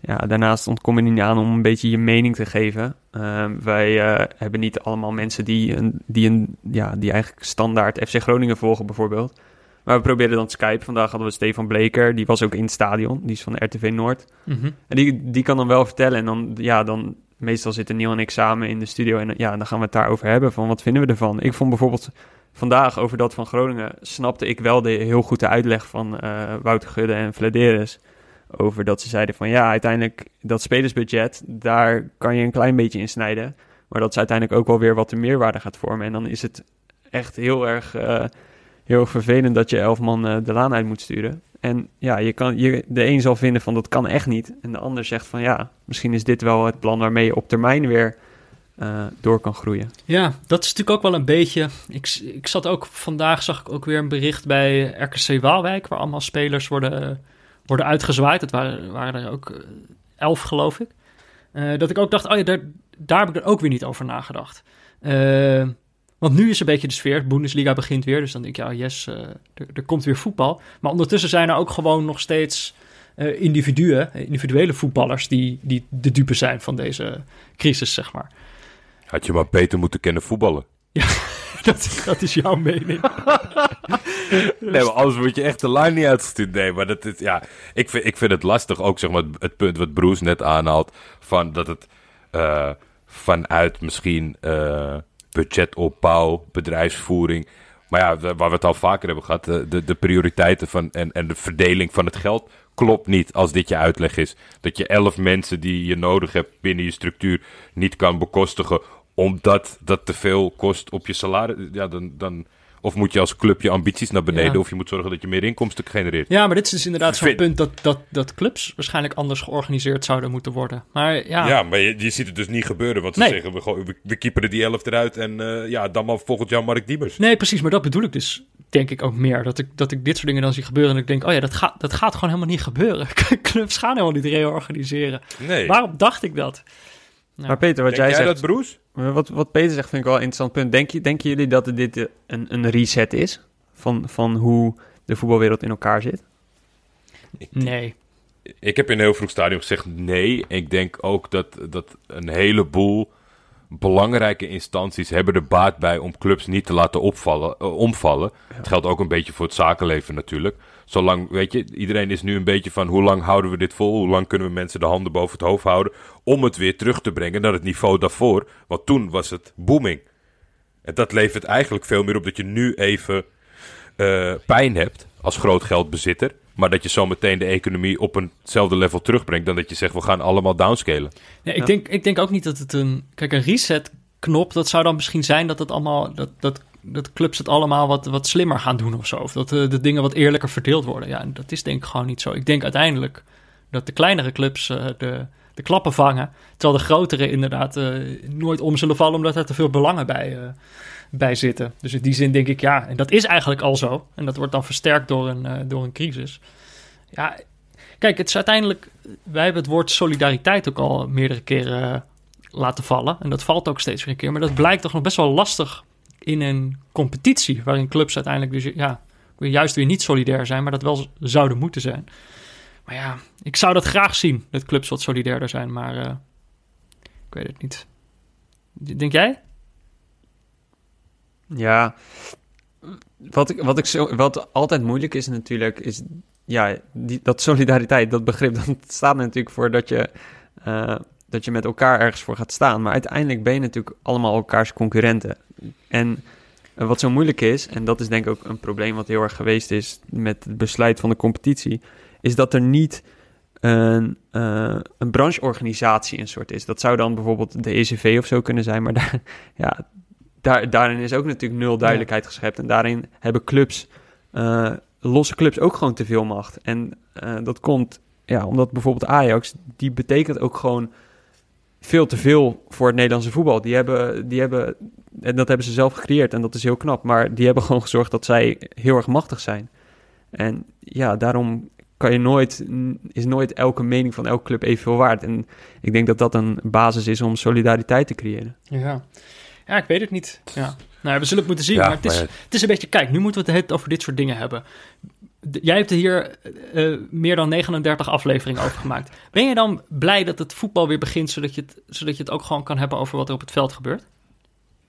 Ja, daarnaast ontkom je niet aan om een beetje je mening te geven. Ehm, wij eh, hebben niet allemaal mensen die, een, die, een, ja, die eigenlijk standaard FC Groningen volgen bijvoorbeeld. Maar we proberen dan Skype. Vandaag hadden we Stefan Bleker, die was ook in het stadion. Die is van de RTV Noord. Mhm. En die, die kan dan wel vertellen. En dan, ja, dan meestal zitten Neil en ik samen in de studio. En ja, dan gaan we het daarover hebben. Van wat vinden we ervan? Ik vond bijvoorbeeld vandaag over dat van Groningen. snapte ik wel de heel goede uitleg van eh Wouter Gudde en Vladeris. Over dat ze zeiden van ja, uiteindelijk dat spelersbudget. daar kan je een klein beetje in snijden. Maar dat is uiteindelijk ook wel weer wat de meerwaarde gaat vormen. En dan is het echt heel erg. eh, heel vervelend dat je elf man eh, de laan uit moet sturen. En ja, je kan, je, de een zal vinden van dat kan echt niet. En de ander zegt van ja, misschien is dit wel het plan waarmee je op termijn weer eh, door kan groeien. Ja, dat is natuurlijk ook wel een beetje. Ik, ik zat ook vandaag, zag ik ook weer een bericht bij RKC Waalwijk, waar allemaal spelers worden, worden uitgezwaaid. Het waren, waren er ook eh, elf, geloof ik. Eh, dat ik ook dacht, oh ja, daar, daar heb ik er ook weer niet over nagedacht. Eh, want nu is een beetje de sfeer. Bundesliga begint weer. Dus dan denk je, oh yes, er, er komt weer voetbal. Maar ondertussen zijn er ook gewoon nog steeds individuen, individuele voetballers, die, die de dupe zijn van deze crisis, zeg maar. Had je maar beter moeten kennen voetballen. Dat, dat is jouw mening. Nee, maar anders word je echt de line niet uitgestuurd. Nee, maar dat is, ja, ik vind, ik vind het lastig ook, zeg maar, het punt wat Bruce net aanhaalt, van dat het eh, vanuit misschien eh, budgetopbouw, bedrijfsvoering, maar ja, waar we het al vaker hebben gehad, de, de, de prioriteiten van, en, en de verdeling van het geld klopt niet als dit je uitleg is. Dat je elf mensen die je nodig hebt binnen je structuur niet kan bekostigen, omdat dat te veel kost op je salaris. Ja, dan, dan, of moet je als club je ambities naar beneden, Ja. of je moet zorgen dat je meer inkomsten genereert. Ja, maar dit is dus inderdaad zo'n punt dat, dat, dat clubs waarschijnlijk anders georganiseerd zouden moeten worden. Maar ja, Ja, maar je, je ziet het dus niet gebeuren. Want ze Nee. zeggen, we, we, we keeperen die elf eruit en eh, ja, dan maar volgend jaar Mark Diemers. nee, precies. Maar dat bedoel ik dus, denk ik ook meer. Dat ik, dat ik dit soort dingen dan zie gebeuren en ik denk, oh ja, dat gaat, dat gaat gewoon helemaal niet gebeuren. clubs gaan helemaal niet reorganiseren. Nee. Waarom dacht ik dat? Ja. Maar Peter, wat Denk jij, jij zegt, dat, Bruce? wat, wat Peter zegt vind ik wel een interessant punt. Denk je, denken jullie dat dit een, een reset is van, van hoe de voetbalwereld in elkaar zit? Nee. Ik heb in een heel vroeg stadium gezegd nee. Ik denk ook dat, dat een heleboel belangrijke instanties hebben er baat bij om clubs niet te laten opvallen, eh, omvallen. Het geldt ook een beetje voor het zakenleven natuurlijk. Zolang, weet je, iedereen is nu een beetje van hoe lang houden we dit vol? Hoe lang kunnen we mensen de handen boven het hoofd houden? Om het weer terug te brengen naar het niveau daarvoor. Want toen was het booming. En dat levert eigenlijk veel meer op dat je nu even eh, pijn hebt als groot geldbezitter. Maar dat je zometeen de economie op eenzelfde level terugbrengt. Dan dat je zegt, we gaan allemaal downscalen. Nee, ik, Ja. denk, ik denk ook niet dat het een... Kijk, een reset-knop, dat zou dan misschien zijn dat het allemaal... Dat, dat, dat clubs het allemaal wat, wat slimmer gaan doen of zo. Of dat de, de dingen wat eerlijker verdeeld worden. Ja, dat is denk ik gewoon niet zo. Ik denk uiteindelijk dat de kleinere clubs eh, de, de klappen vangen. Terwijl de grotere inderdaad eh, nooit om zullen vallen... omdat er te veel belangen bij, eh, bij zitten. Dus in die zin denk ik, ja, en dat is eigenlijk al zo. En dat wordt dan versterkt door een, eh, door een crisis. Ja, kijk, het is uiteindelijk... Wij hebben het woord solidariteit ook al meerdere keren eh, laten vallen. En dat valt ook steeds weer een keer. Maar dat blijkt toch nog best wel lastig in een competitie... waarin clubs uiteindelijk dus ja, juist weer niet solidair zijn... maar dat wel zouden moeten zijn. Maar ja, ik zou dat graag zien, dat clubs wat solidairder zijn. Maar eh, ik weet het niet. Denk jij? Ja, wat, ik, wat, ik zo, wat altijd moeilijk is natuurlijk, is ja, die, dat solidariteit, dat begrip, dat staat natuurlijk voor dat je, eh, dat je met elkaar ergens voor gaat staan. Maar uiteindelijk ben je natuurlijk allemaal elkaars concurrenten. En eh, wat zo moeilijk is, en dat is denk ik ook een probleem wat heel erg geweest is met het besluit van de competitie, is dat er niet een, eh, een brancheorganisatie een soort is. Dat zou dan bijvoorbeeld de ECV of zo kunnen zijn, maar daar, ja, daar, daarin is ook natuurlijk nul duidelijkheid geschept. En daarin hebben clubs, eh, losse clubs, ook gewoon te veel macht. En dat komt, ja, omdat bijvoorbeeld Ajax, die betekent ook gewoon veel te veel voor het Nederlandse voetbal. Die hebben, die hebben, en dat hebben ze zelf gecreëerd en dat is heel knap. Maar die hebben gewoon gezorgd dat zij heel erg machtig zijn. En ja, daarom kan je nooit, is nooit elke mening van elke club evenveel waard. En ik denk dat dat een basis is om solidariteit te creëren. Ja. Ja, ik weet het niet. Ja. Nou, we zullen het moeten zien. Ja, maar het is, maar het is een beetje... Kijk, nu moeten we het over dit soort dingen hebben. Jij hebt er hier eh, meer dan 39 afleveringen over gemaakt. Ben je dan blij dat het voetbal weer begint... Zodat je, het, zodat je het ook gewoon kan hebben over wat er op het veld gebeurt?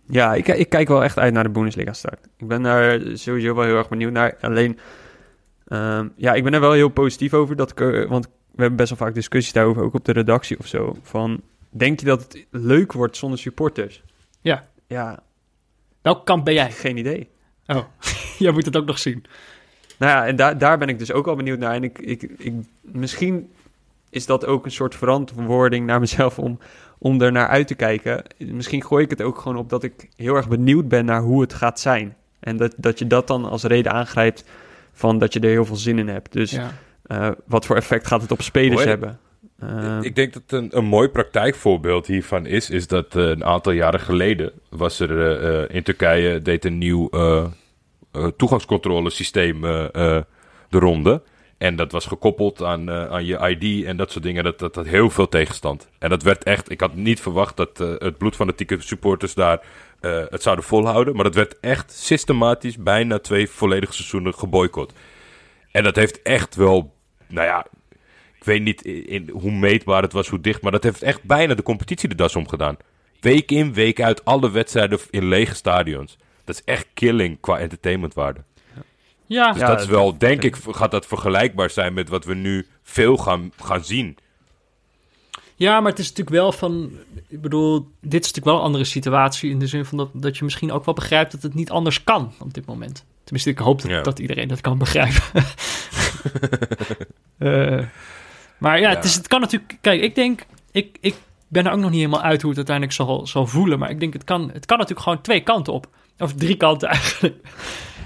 Ja, ik, ik kijk wel echt uit naar de Bundesliga start. Ik ben daar sowieso wel heel erg benieuwd naar. Alleen, ehm, ja, ik ben er wel heel positief over. Dat ik, want we hebben best wel vaak discussies daarover, ook op de redactie of zo. Van, denk je dat het leuk wordt zonder supporters? Ja. Ja, Welk kamp ben jij? geen idee. Oh, jij moet het ook nog zien. Nou ja, en daar, daar ben ik dus ook wel benieuwd naar. En ik, ik, ik, misschien is dat ook een soort verantwoording naar mezelf om, om er naar uit te kijken. Misschien gooi ik het ook gewoon op dat ik heel erg benieuwd ben naar hoe het gaat zijn. En dat, dat je dat dan als reden aangrijpt van dat je er heel veel zin in hebt. Dus Ja. eh, wat voor effect gaat het op spelers hebben? Eh, ik denk dat een, een mooi praktijkvoorbeeld hiervan is, is dat eh, een aantal jaren geleden was er eh, eh, in Turkije deed een nieuw eh, eh, toegangscontrolesysteem eh, eh, de ronde. En dat was gekoppeld aan, eh, aan je ID en dat soort dingen. Dat, dat had heel veel tegenstand. En dat werd echt, ik had niet verwacht dat eh, het bloedfanatieke supporters daar eh, het zouden volhouden. Maar dat werd echt systematisch bijna twee volledige seizoenen geboycott. En dat heeft echt wel, nou ja, ik weet niet in, in hoe meetbaar het was, hoe dicht, maar dat heeft echt bijna de competitie de das omgedaan. Week in, week uit, alle wedstrijden in lege stadions. Dat is echt killing qua entertainmentwaarde. Ja, Dus Ja, dat is wel, dat- denk ik, gaat dat vergelijkbaar zijn met wat we nu veel gaan, gaan zien. Ja, maar het is natuurlijk wel van... Ik bedoel, dit is natuurlijk wel een andere situatie... in de zin van dat, dat je misschien ook wel begrijpt... dat het niet anders kan op dit moment. Tenminste, ik hoop dat, Ja. dat iedereen dat kan begrijpen. Eh, maar ja, Het, Ja. is, het kan natuurlijk... Kijk, ik denk... Ik, ik ben er ook nog niet helemaal uit hoe het uiteindelijk zal, zal voelen... maar ik denk, het kan, het kan natuurlijk gewoon twee kanten op. Of drie kanten eigenlijk.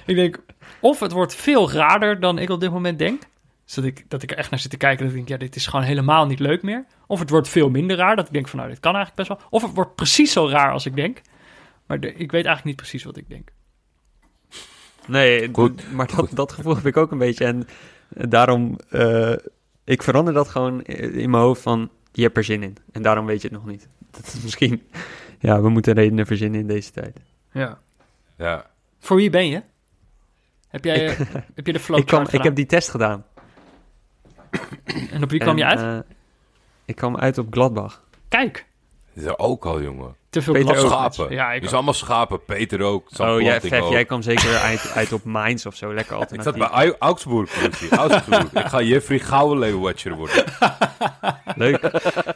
ik denk, of het wordt veel raarder dan ik op dit moment denk... Dus dat ik, dat ik er echt naar zit te kijken. Dat ik denk, ja, dit is gewoon helemaal niet leuk meer. Of het wordt veel minder raar. Dat ik denk van, nou, dit kan eigenlijk best wel. Of het wordt precies zo raar als ik denk. Maar de- ik weet eigenlijk niet precies wat ik denk. Nee, Goed. maar dat, dat gevoel heb ik ook een beetje. En daarom, eh, ik verander dat gewoon in mijn hoofd van, je hebt er zin in. En daarom weet je het nog niet. Dat is misschien, ja, we moeten redenen verzinnen in deze tijd. Ja. Ja. Voor wie ben je? Heb jij eh, heb je de Ik, flowchart ik gedaan? heb die test gedaan. En op wie kwam je uit? eh, ik kwam uit op Gladbach. Kijk, Is er ook al, jongen. te veel Peter. Schapen. Ja, ik Het is ook. allemaal schapen. Peter ook. Sam Oh, jij, jij kwam zeker uit, uit op Mainz of zo. Lekker Ik zat alternatief. bij Au- Augsburg. Augsburg. ik ga Jeffrey Gouwenleeuw-watcher worden. Leuk.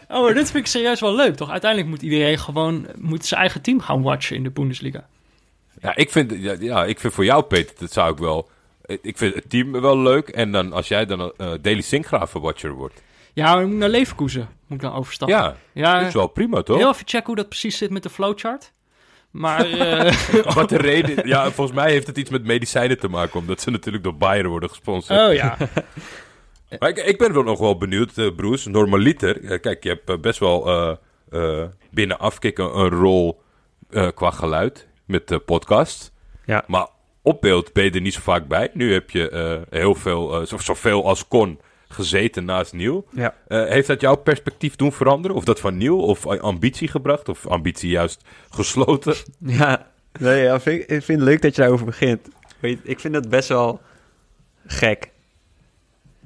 Oh, maar dit vind ik serieus wel leuk, toch? Uiteindelijk moet iedereen gewoon moet zijn eigen team gaan watchen in de Bundesliga. Ja, ik vind, ja, ja, ik vind voor jou, Peter, dat zou ik wel... Ik vind het team wel leuk. En dan als jij dan uh, Daily Sinkgraven-watcher wordt. Ja, dan moet ik naar Leverkusen. Moet ik dan overstappen. Ja, ja dat is wel prima, toch? heel even checken hoe dat precies zit met de flowchart. Maar eh, Wat de reden... Ja, volgens mij heeft het iets met medicijnen te maken. Omdat ze natuurlijk door Bayern worden gesponsord. oh ja. Maar ik, ik ben wel nog wel benieuwd, eh Broes. Normaliter. eh, kijk, je hebt eh, best wel eh, eh, binnen afkicken een rol eh, qua geluid met de podcast. Ja. Maar op beeld ben je er niet zo vaak bij. Nu heb je eh, heel veel, eh, zo, zoveel als kon, gezeten naast Niel. Ja. Eh, heeft dat jouw perspectief doen veranderen? Of dat van Niel? Of ambitie gebracht? Of ambitie juist gesloten? Ja, nee, ja, vind, ik vind het leuk dat je daarover begint. Weet, ik vind het best wel gek.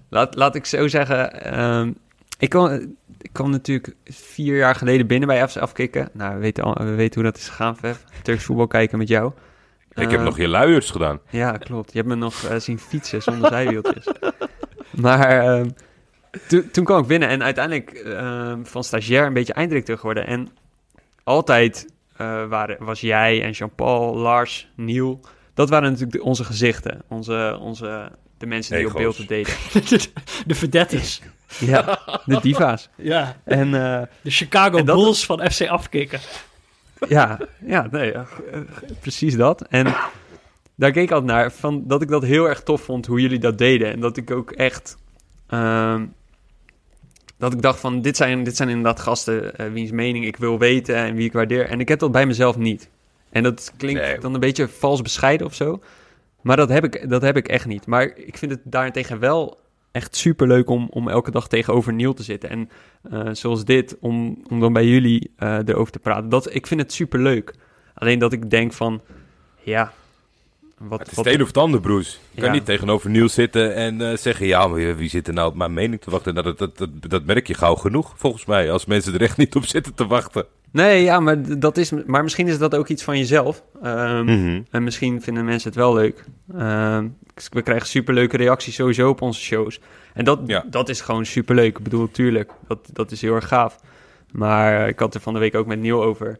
Laat, laat ik zo zeggen, ehm, ik, kwam, ik kwam natuurlijk vier jaar geleden binnen bij FC Afkikken. Nou, we weten, al, we weten hoe dat is gegaan, Vef. Turks voetbal kijken met jou. ik heb Eh, nog je luiers gedaan. Ja, klopt. Je hebt me nog eh, zien fietsen zonder zijwieltjes. Maar ehm, toen- toen kwam ik binnen en uiteindelijk ehm, van stagiair een beetje einddirecteur geworden. En altijd eh, waren, was jij en Jean-Paul, Lars, Niel. Dat waren natuurlijk de- onze gezichten. Onze, onze, de mensen die op beeld deden. de verdettes. Ja, de diva's. Ja, En eh, de Chicago En dat- Bulls van FC afkicken. ja, ja nee, eh, precies dat. En daar keek ik altijd naar, van, dat ik dat heel erg tof vond hoe jullie dat deden. En dat ik ook echt... ehm, dat ik dacht van, dit zijn, dit zijn inderdaad gasten eh, wiens mening ik wil weten en wie ik waardeer. En ik heb dat bij mezelf niet. En dat klinkt Nee. dan een beetje vals bescheiden of zo. Maar dat heb ik, dat heb ik echt niet. Maar ik vind het daarentegen wel echt super leuk om, om elke dag tegenover Neil te zitten. En eh, zoals dit, om, om dan bij jullie eh, erover te praten. Dat, ik vind het super leuk. Alleen dat ik denk van, ja, wat... Het is wat het een of het ander, Broes. Je kan Ja. niet tegenover Niels zitten en eh, zeggen... ja, maar wie zit er nou op mijn mening te wachten? Nou, dat, dat, dat, dat merk je gauw genoeg, volgens mij. Als mensen er echt niet op zitten te wachten. Nee, ja, maar, dat is, maar misschien is dat ook iets van jezelf. Ehm, Mhm. En misschien vinden mensen het wel leuk. Ehm, we krijgen superleuke reacties sowieso op onze shows. En dat, Ja. dat is gewoon superleuk. Ik bedoel, tuurlijk, dat, dat is heel erg gaaf. Maar eh, ik had er van de week ook met Neil over.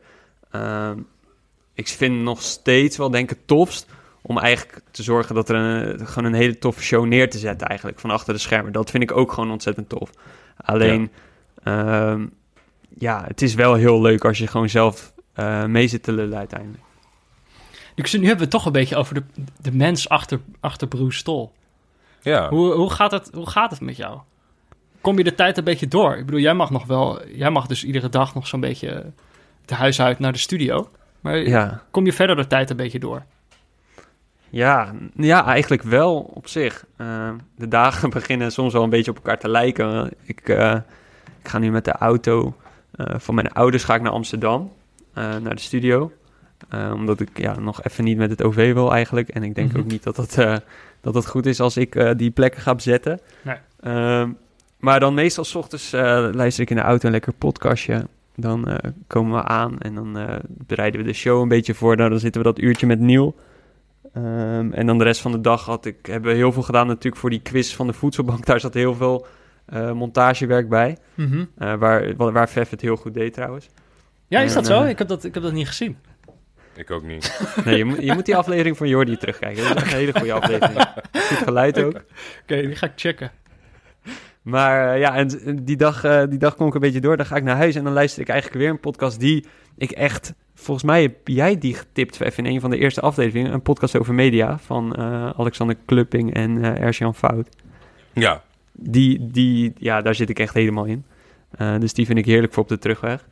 Ehm, ik vind nog steeds wel, denk ik, het tofst... om eigenlijk te zorgen dat er een, gewoon een hele toffe show neer te zetten... eigenlijk, van achter de schermen. Dat vind ik ook gewoon ontzettend tof. Alleen, ja, ja het is wel heel leuk als je gewoon zelf eh, mee zit te lullen uiteindelijk. Dus nu hebben we het toch een beetje over de, de mens achter, achter Bruce Stol. Ja. Hoe, hoe, gaat het, hoe gaat het met jou? Kom je de tijd een beetje door? Ik bedoel, jij mag nog wel... Jij mag dus iedere dag nog zo'n beetje het huis uit naar de studio. Maar Ja. kom je verder de tijd een beetje door? Ja, ja, eigenlijk wel op zich. Eh, de dagen beginnen soms wel een beetje op elkaar te lijken. Ik, eh, ik ga nu met de auto eh, van mijn ouders ga ik naar Amsterdam, naar de studio. Omdat ik ja, nog even niet met het OV wil eigenlijk. En ik denk Mhm. ook niet dat dat, dat dat goed is als ik die plekken ga bezetten. Nee. Ehm, maar dan meestal s ochtends luister ik in de auto een lekker podcastje. Dan komen we aan en dan bereiden we de show een beetje voor. Nou, dan zitten we dat uurtje met Niel. Ehm, en dan de rest van de dag had ik, hebben we heel veel gedaan natuurlijk voor die quiz van de voedselbank. Daar zat heel veel eh, montagewerk bij. eh, waar, wa- waar Vef het heel goed deed trouwens. Ja, is dat En, zo? eh, Ik heb dat, ik heb dat niet gezien. Ik ook niet. Nee, je, moet, je moet die aflevering van Jordi terugkijken. Dat is echt een hele goede aflevering. Goed geluid ook. Oké, die ga ik checken. Maar eh, ja, en die dag, eh, die dag kom ik een beetje door. Dan ga ik naar huis en dan luister ik eigenlijk weer een podcast die ik echt... Volgens mij heb jij die getipt even in een van de eerste afleveringen. Een podcast over media van eh, Alexander Klupping en eh Erjan Fout. Ja. Die, die, ja, daar zit ik echt helemaal in. Eh, dus die vind ik heerlijk voor op de terugweg.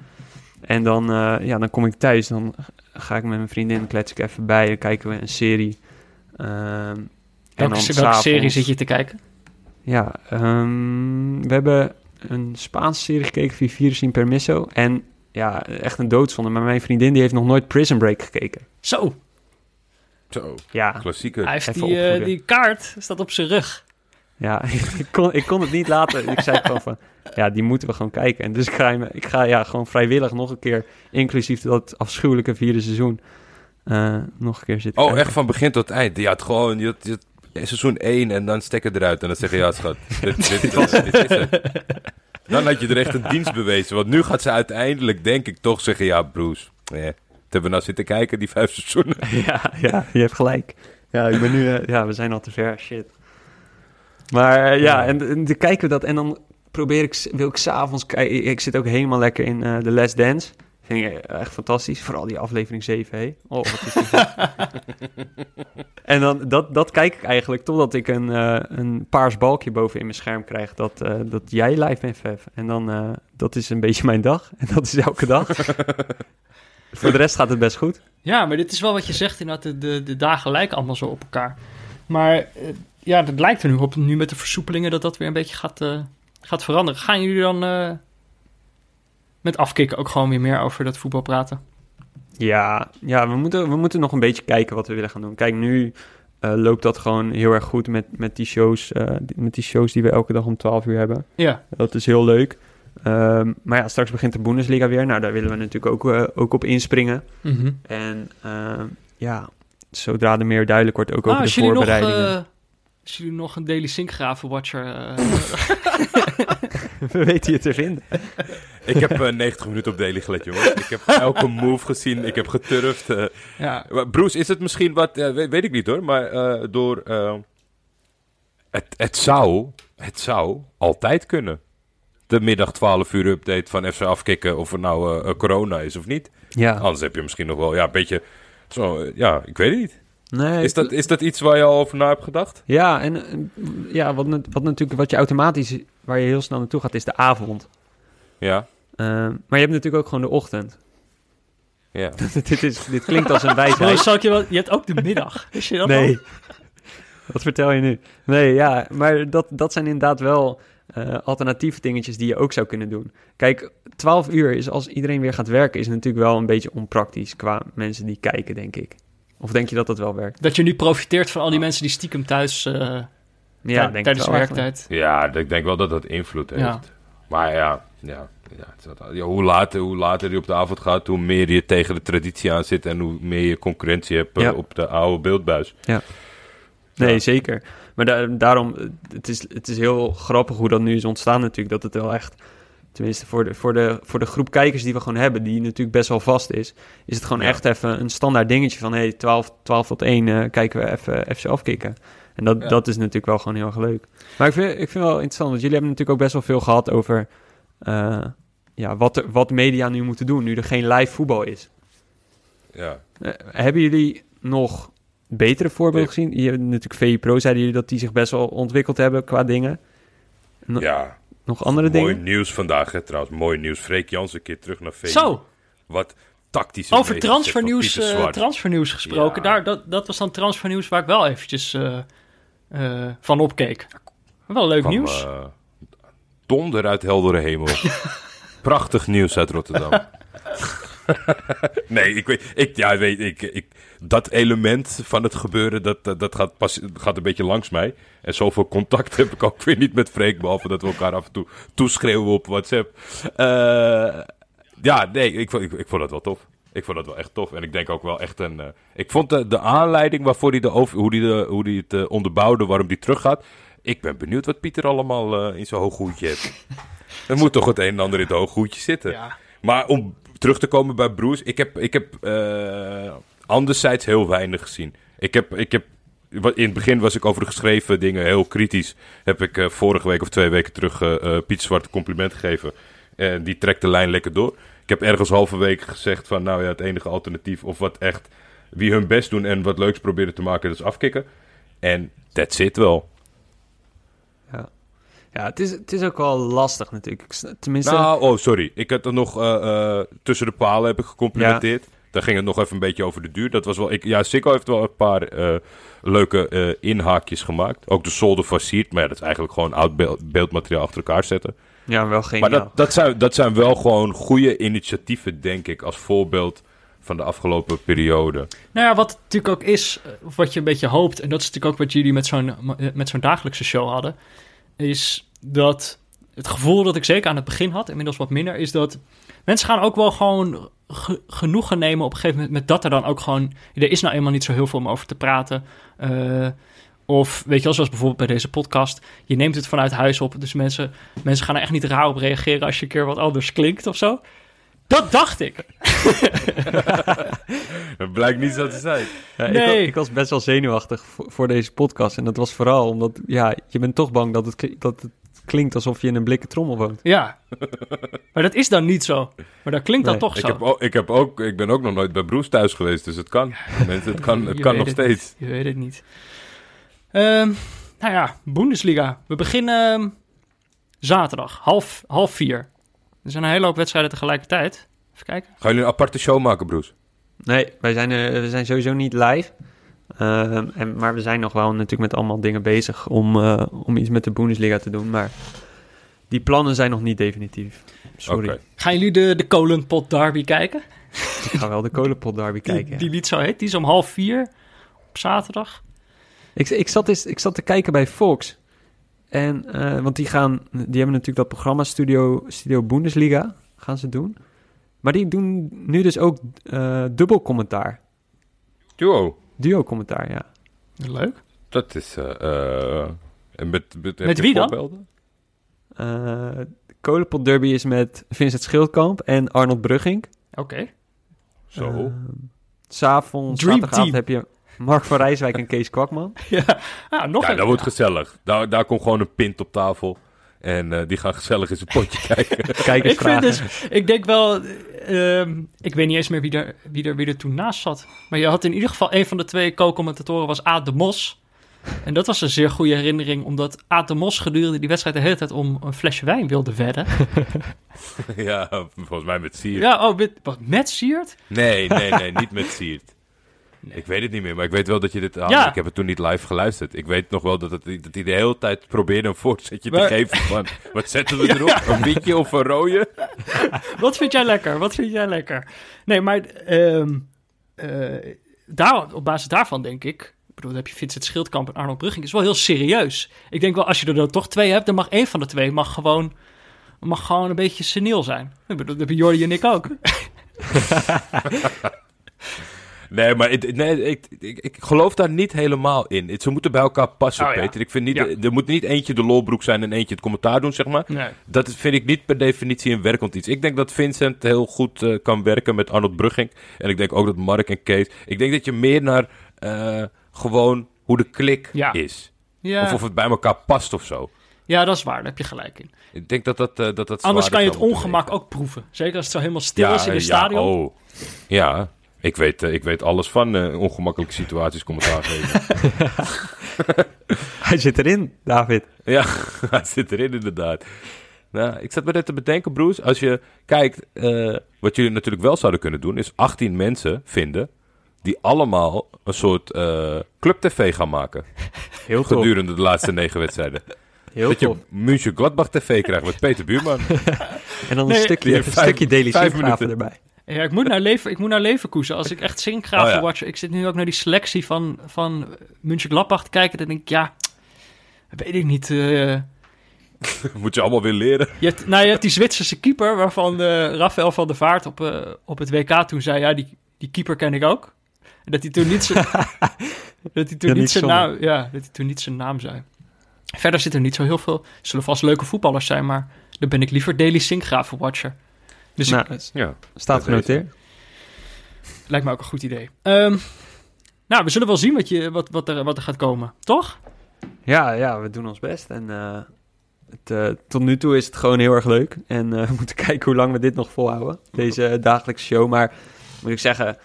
En dan, eh, ja, dan kom ik thuis. Dan ga ik met mijn vriendin, klets ik even bij. Dan kijken we een serie. Ehm, en Welke, dan welke s'avonds- serie zit je te kijken? Ja, ehm, we hebben een Spaanse serie gekeken, Vivir sin Permiso. En ja, echt een doodzonde. Maar mijn vriendin die heeft nog nooit Prison Break gekeken. Zo, Zo. Ja, Klassieker. hij heeft die, eh, die kaart, staat op zijn rug. ja ik, kon, ik kon het niet laten. Ik zei gewoon van, ja, die moeten we gewoon kijken. En dus ik ga, ik ga ja, gewoon vrijwillig nog een keer, inclusief dat afschuwelijke vierde seizoen, eh, nog een keer zitten Oh, kijken. echt van begin tot eind. Je had gewoon... Je seizoen 1 en dan stekker eruit. En dan zeg je, ja schat, dit, dit, dit, dit is het. Dan had je er echt een dienst bewezen. Want nu gaat ze uiteindelijk, denk ik, toch zeggen... Ja, Bruce, eh, wat hebben we nou zitten kijken, die vijf seizoenen? Ja, ja, je hebt gelijk. Ja, ik ben nu, eh, ja, we zijn al te ver, shit. Maar eh, ja, en, en dan kijken we dat en dan probeer ik, wil ik s'avonds kijken. Ik zit ook helemaal lekker in eh The Last Dance. Vind ik echt fantastisch. Vooral die aflevering 7, hé. Oh, wat is die. En dan, dat, dat kijk ik eigenlijk totdat ik een, eh, een paars balkje boven in mijn scherm krijg dat, eh, dat jij live bent, Vev. En dan, eh, dat is een beetje mijn dag. En dat is elke dag. Voor de rest gaat het best goed. Ja, maar dit is wel wat je zegt inderdaad. De, de, de dagen lijken allemaal zo op elkaar. Maar ja, het lijkt er nu op, nu met de versoepelingen, dat dat weer een beetje gaat, gaat veranderen. Gaan jullie dan met afkicken ook gewoon weer meer over dat voetbal praten? Ja, ja we, moeten, we moeten nog een beetje kijken wat we willen gaan doen. Kijk, nu eh, loopt dat gewoon heel erg goed met, met, die shows, eh, die- met die shows die we elke dag om 12 uur hebben. Ja, Dat is heel leuk. Ehm, maar ja, straks begint de Bundesliga weer. Nou, daar willen we natuurlijk ook, eh, ook op inspringen. Mhm. En ehm, ja, zodra er meer duidelijk wordt, ook Ah, over de jullie nog, voorbereidingen. Als jullie nog een Daily Sinkgraven-watcher... eh, we weten je te vinden. Ik heb eh, 90 minuten op Daily gelet, jongens. Ik heb elke move gezien. Ik heb geturfd. eh. ja, Maar Bruce, is het misschien wat... eh, weet, weet ik niet hoor, maar eh, door... eh, het, het zou... Het zou altijd kunnen. De middag 12 uur update van FC afkicken of er nou eh, eh, corona is of niet. Ja, Anders heb je misschien nog wel ja, een beetje... Zo, eh, ja, ik weet het niet. Nee, Is dat, is dat iets waar je al over na hebt gedacht? Ja, en eh, ja, wat, wat natuurlijk wat je automatisch, waar je heel snel naartoe gaat, is de avond. Ja. Ehm, maar je hebt natuurlijk ook gewoon de ochtend. Ja. dit, is, dit klinkt als een wijsheid. zal ik je, wel, je hebt ook de middag. Wist je dat? Nee. Wat vertel je nu? Nee, ja, maar dat, dat zijn inderdaad wel eh, alternatieve dingetjes die je ook zou kunnen doen. Kijk, 12 uur is als iedereen weer gaat werken, is natuurlijk wel een beetje onpraktisch qua mensen die kijken, denk ik. Of denk je dat dat wel werkt? Dat je nu profiteert van al die mensen die stiekem thuis... eh, Ja, tij- denk tijdens ik de werktijd. Ja, ik denk wel dat dat invloed heeft. Ja. Maar ja, ja, ja, hoe, later, hoe later je op de avond gaat, hoe meer je tegen de traditie aan zit en hoe meer je concurrentie hebt eh, Ja. op de oude beeldbuis. Nee, Ja. zeker. Maar da- daarom, het is, het is heel grappig hoe dat nu is ontstaan natuurlijk. Dat het wel echt, tenminste voor de, voor, de, voor de groep kijkers die we gewoon hebben, die natuurlijk best wel vast is, is het gewoon Ja. echt even een standaard dingetje van, hey, 12, 12 tot 1 eh, kijken we even FC afkicken. En dat, Ja. dat is natuurlijk wel gewoon heel erg leuk. Maar ik vind, ik vind wel interessant, want jullie hebben natuurlijk ook best wel veel gehad over eh, ja, wat, er, wat media nu moeten doen, nu er geen live voetbal is. Ja. Eh, hebben jullie nog betere voorbeelden gezien? Je hebt natuurlijk VI Pro, zeiden jullie dat die zich best wel ontwikkeld hebben qua dingen. No- ja, Nog andere mooi dingen? nieuws vandaag hè, trouwens. Mooi nieuws. Freek Jans een keer terug naar VI. Zo, Wat tactisch. over transfernieuws, eh, transfernieuws gesproken. Ja. Daar, dat, dat was dan transfernieuws waar ik wel eventjes eh, eh, van opkeek. Wel leuk Kwam, nieuws. donder uit heldere hemel. Prachtig nieuws uit Rotterdam. nee, ik weet, ik, ja, weet ik, ik, dat element van het gebeuren, dat, dat, gaat, pas, gaat een beetje langs mij. En zoveel contact heb ik ook weer niet met Freek, behalve dat we elkaar af en toe toeschreeuwen op WhatsApp. Eh, ja, nee, ik, vond- ik, ik vond dat wel tof. Ik vond dat wel echt tof. En ik denk ook wel echt een. eh, ik vond de, de aanleiding waarvoor hij de over, hoe hij de, hoe die het eh, onderbouwde, waarom hij teruggaat. Ik ben benieuwd wat Pieter allemaal eh, in zijn hooghoedje heeft. er moet toch het een en ander in het hooghoedje zitten. ja. Maar om terug te komen bij Bruce, ik heb, ik heb eh, anderzijds heel weinig gezien. Ik heb, ik heb, in het begin was ik over de geschreven dingen heel kritisch. Heb ik eh, vorige week of twee weken terug eh, Piet Zwart een compliment gegeven. En die trekt de lijn lekker door. Ik heb ergens halverwege gezegd van, nou ja, het enige alternatief of wat echt, wie hun best doen en wat leuks proberen te maken, dat is afkicken. En that's it wel. Ja, het is, het is ook wel lastig natuurlijk. Tenminste, Nou, oh, sorry. Ik had er nog eh, eh, tussen de palen heb ik gecomplimenteerd. Daar ging het nog even een beetje over de duur. Dat was wel, ik, ja, Sikko heeft wel een paar eh, leuke eh, inhaakjes gemaakt. Ook de solder versierd, maar ja, dat is eigenlijk gewoon oud beeld- beeldmateriaal achter elkaar zetten. ja, wel Maar geniaal. dat, dat, zijn, dat zijn wel gewoon goede initiatieven, denk ik, als voorbeeld van de afgelopen periode. Nou ja, wat het natuurlijk ook is, of wat je een beetje hoopt, en dat is natuurlijk ook wat jullie met zo'n, met zo'n dagelijkse show hadden, is dat het gevoel dat ik zeker aan het begin had, inmiddels wat minder, is dat mensen gaan ook wel gewoon ge- genoegen nemen op een gegeven moment met dat er dan ook gewoon, er is nou eenmaal niet zo heel veel om over te praten. Eh, of weet je wel, zoals bijvoorbeeld bij deze podcast, je neemt het vanuit huis op, dus mensen, mensen gaan er echt niet raar op reageren als je een keer wat anders klinkt of zo. Dat dacht ik. Dat blijkt niet zo te zijn. Ja, ik, Nee. wa- ik was best wel zenuwachtig voor, voor deze podcast. En dat was vooral omdat, ja, je bent toch bang dat het, dat het klinkt alsof je in een blikken trommel woont. Ja. maar dat is dan niet zo. Maar dat klinkt dan toch Ik, zo. heb ook, ik, heb ook, ik ben ook nog nooit bij Broes thuis geweest, dus het kan. Mensen, het kan, het kan nog het steeds. Je weet het niet. Ehm, nou ja, Bundesliga. We beginnen ehm, zaterdag, half, half vier. Er zijn een hele hoop wedstrijden tegelijkertijd. Even kijken. Gaan jullie een aparte show maken, Broes? Nee, wij zijn, eh, we zijn sowieso niet live. Ehm, en, maar we zijn nog wel natuurlijk met allemaal dingen bezig om, eh, om iets met de Bundesliga te doen. Maar die plannen zijn nog niet definitief. Sorry. Oké. Gaan jullie de, de Kolenpot Derby kijken? Ik ga wel de kolenpot derby Die, kijken. ja. die niet zo heet. Die is om half vier op zaterdag. Ik, ik, zat eens, ik zat te kijken bij Fox. En, eh, want die gaan, die hebben natuurlijk dat programma Studio, Studio Bundesliga, gaan ze doen. Maar die doen nu dus ook eh dubbel commentaar. Duo. Duo commentaar, ja. Leuk. Dat is... eh eh, en met, met, wie dan? Eh, kolenpot derby is met Vincent Schildkamp en Arnold Brugging. Oké. Zo. Uh, S'avonds, zaterdagavond team. heb je Mark van Rijswijk en Kees Kwakman. ja. Ah, nog ja, een. dat wordt gezellig. Daar, daar komt gewoon een pint op tafel. En eh, die gaan gezellig in zijn potje kijken. Ik, vind dus, ik denk wel, ehm, ik weet niet eens meer wie er, wie, er, wie er toen naast zat. Maar je had in ieder geval een van de twee co-commentatoren was Aad de Mos. En dat was een zeer goede herinnering, omdat Aad de Mos gedurende die wedstrijd de hele tijd om een flesje wijn wilde wedden. ja, volgens mij met Siert. Ja, oh, met, wat, met Siert? Nee, nee, nee, niet met Siert. Ik weet het niet meer, maar ik weet wel dat je dit... Ah, Ja. Ik heb het toen niet live geluisterd. Ik weet nog wel dat, het, dat hij de hele tijd probeerde een voorzetje te geven van... Wat zetten we erop? Een witje of een rode? Wat vind jij lekker? Wat vind jij lekker? Nee, maar ehm, eh, daar, op basis daarvan denk ik... Ik bedoel, dan heb je Vincent Schildkamp en Arnold Brugging. is wel heel serieus. Ik denk wel, als je er dan toch twee hebt... dan mag één van de twee mag gewoon, mag gewoon een beetje seniel zijn. Ik bedoel, dat hebben Jordi en ik ook. Nee, maar het- nee, ik, ik, ik geloof daar niet helemaal in. Het- Ze moeten bij elkaar passen, Oh ja. Peter. Ik vind niet, Ja. Er moet niet eentje de lolbroek zijn en eentje het commentaar doen, zeg maar. Nee. Dat vind ik niet per definitie een werkend iets. Ik denk dat Vincent heel goed eh, kan werken met Arnold Brugging. En ik denk ook dat Mark en Kees... Ik denk dat je meer naar eh, gewoon hoe de klik Ja. is. Of of het bij elkaar past of zo. ja, dat is waar. Daar heb je gelijk in. Ik denk dat dat, eh, dat, dat Anders kan je het ongemak ook proeven. Zeker als het zo helemaal stil is in ja, stadion. oh. Ja, ik weet, eh, ik weet alles van eh, ongemakkelijke situaties commentaar geven. Hij zit erin, David. Ja, hij zit erin inderdaad. Nou, ik zat me net te bedenken, Bruce. Als je kijkt, eh, wat jullie natuurlijk wel zouden kunnen doen, is 18 mensen vinden die allemaal een soort eh club-tv gaan maken. Heel tof. Gedurende de laatste negen wedstrijden. Heel dat je. München Gladbach TV krijgt met Peter Buurman. En dan Nee, een stukje, een stukje Daily vijf Sinkgraven minuten. erbij. Ja, ik moet naar, Lever, ik moet naar Leverkusen. Als ik echt Sinkgraven Oh ja. watch... Ik zit nu ook naar die selectie van, van München Gladbach te kijken. Dan denk ik, ja, weet ik niet. eh, Moet je allemaal weer leren. je, hebt, nou, je hebt die Zwitserse keeper, waarvan eh Rafael van der Vaart op, eh, op het WK toen zei... Ja, die, die keeper ken ik ook. En dat hij toen niet zijn, dat hij toen Ja, niet zijn naam... Ja, dat hij toen niet zijn naam zei. Verder zit er niet zo heel veel... Zullen vast leuke voetballers zijn, maar dan ben ik liever Daily Sinkgraven Dus ik- Nou, Ja. staat genoteerd. Lijkt me ook een goed idee. Ehm, nou, we zullen wel zien wat, je, wat, wat, er, wat er gaat komen, toch? Ja, ja, we doen ons best. En eh, het, eh, tot nu toe is het gewoon heel erg leuk. En eh, we moeten kijken hoe lang we dit nog volhouden. Deze dagelijkse show. Maar moet ik zeggen,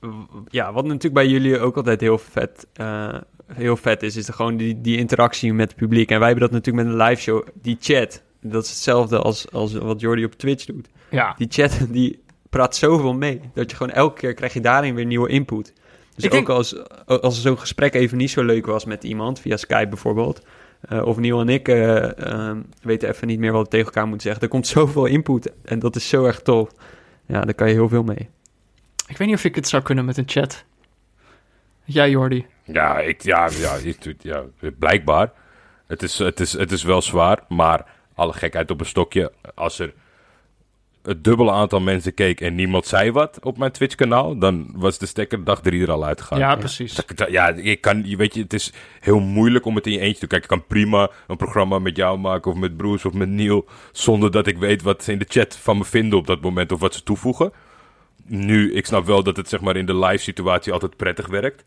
w- ja, wat natuurlijk bij jullie ook altijd heel vet, eh, heel vet is, is gewoon die, die interactie met het publiek. En wij hebben dat natuurlijk met een live show. Die chat, dat is hetzelfde als, als wat Jordi op Twitch doet. Ja. Die chat, die praat zoveel mee. Dat je gewoon elke keer krijg je daarin weer nieuwe input. Dus Ik ook denk- als, als zo'n gesprek even niet zo leuk was met iemand, via Skype bijvoorbeeld. eh, of Neil en ik eh, ehm, weten even niet meer wat we tegen elkaar moeten zeggen. Er komt zoveel input en dat is zo erg tof. Ja, daar kan je heel veel mee. Ik weet niet of ik het zou kunnen met een chat. Jij, Jordi. Ja, ik, ja, ja, ik- ja, blijkbaar. Het is, het, is, het is wel zwaar, maar alle gekheid op een stokje. Als er het dubbele aantal mensen keek en niemand zei wat op mijn Twitch-kanaal, dan was de stekker dag drie er al uitgegaan. Ja, precies. Ja, ik kan, je weet je, het is heel moeilijk om het in je eentje te doen. Kijk, ik kan prima een programma met jou maken of met Bruce of met Neil, zonder dat ik weet wat ze in de chat van me vinden op dat moment of wat ze toevoegen. Nu, ik snap wel dat het zeg maar in de live situatie altijd prettig werkt.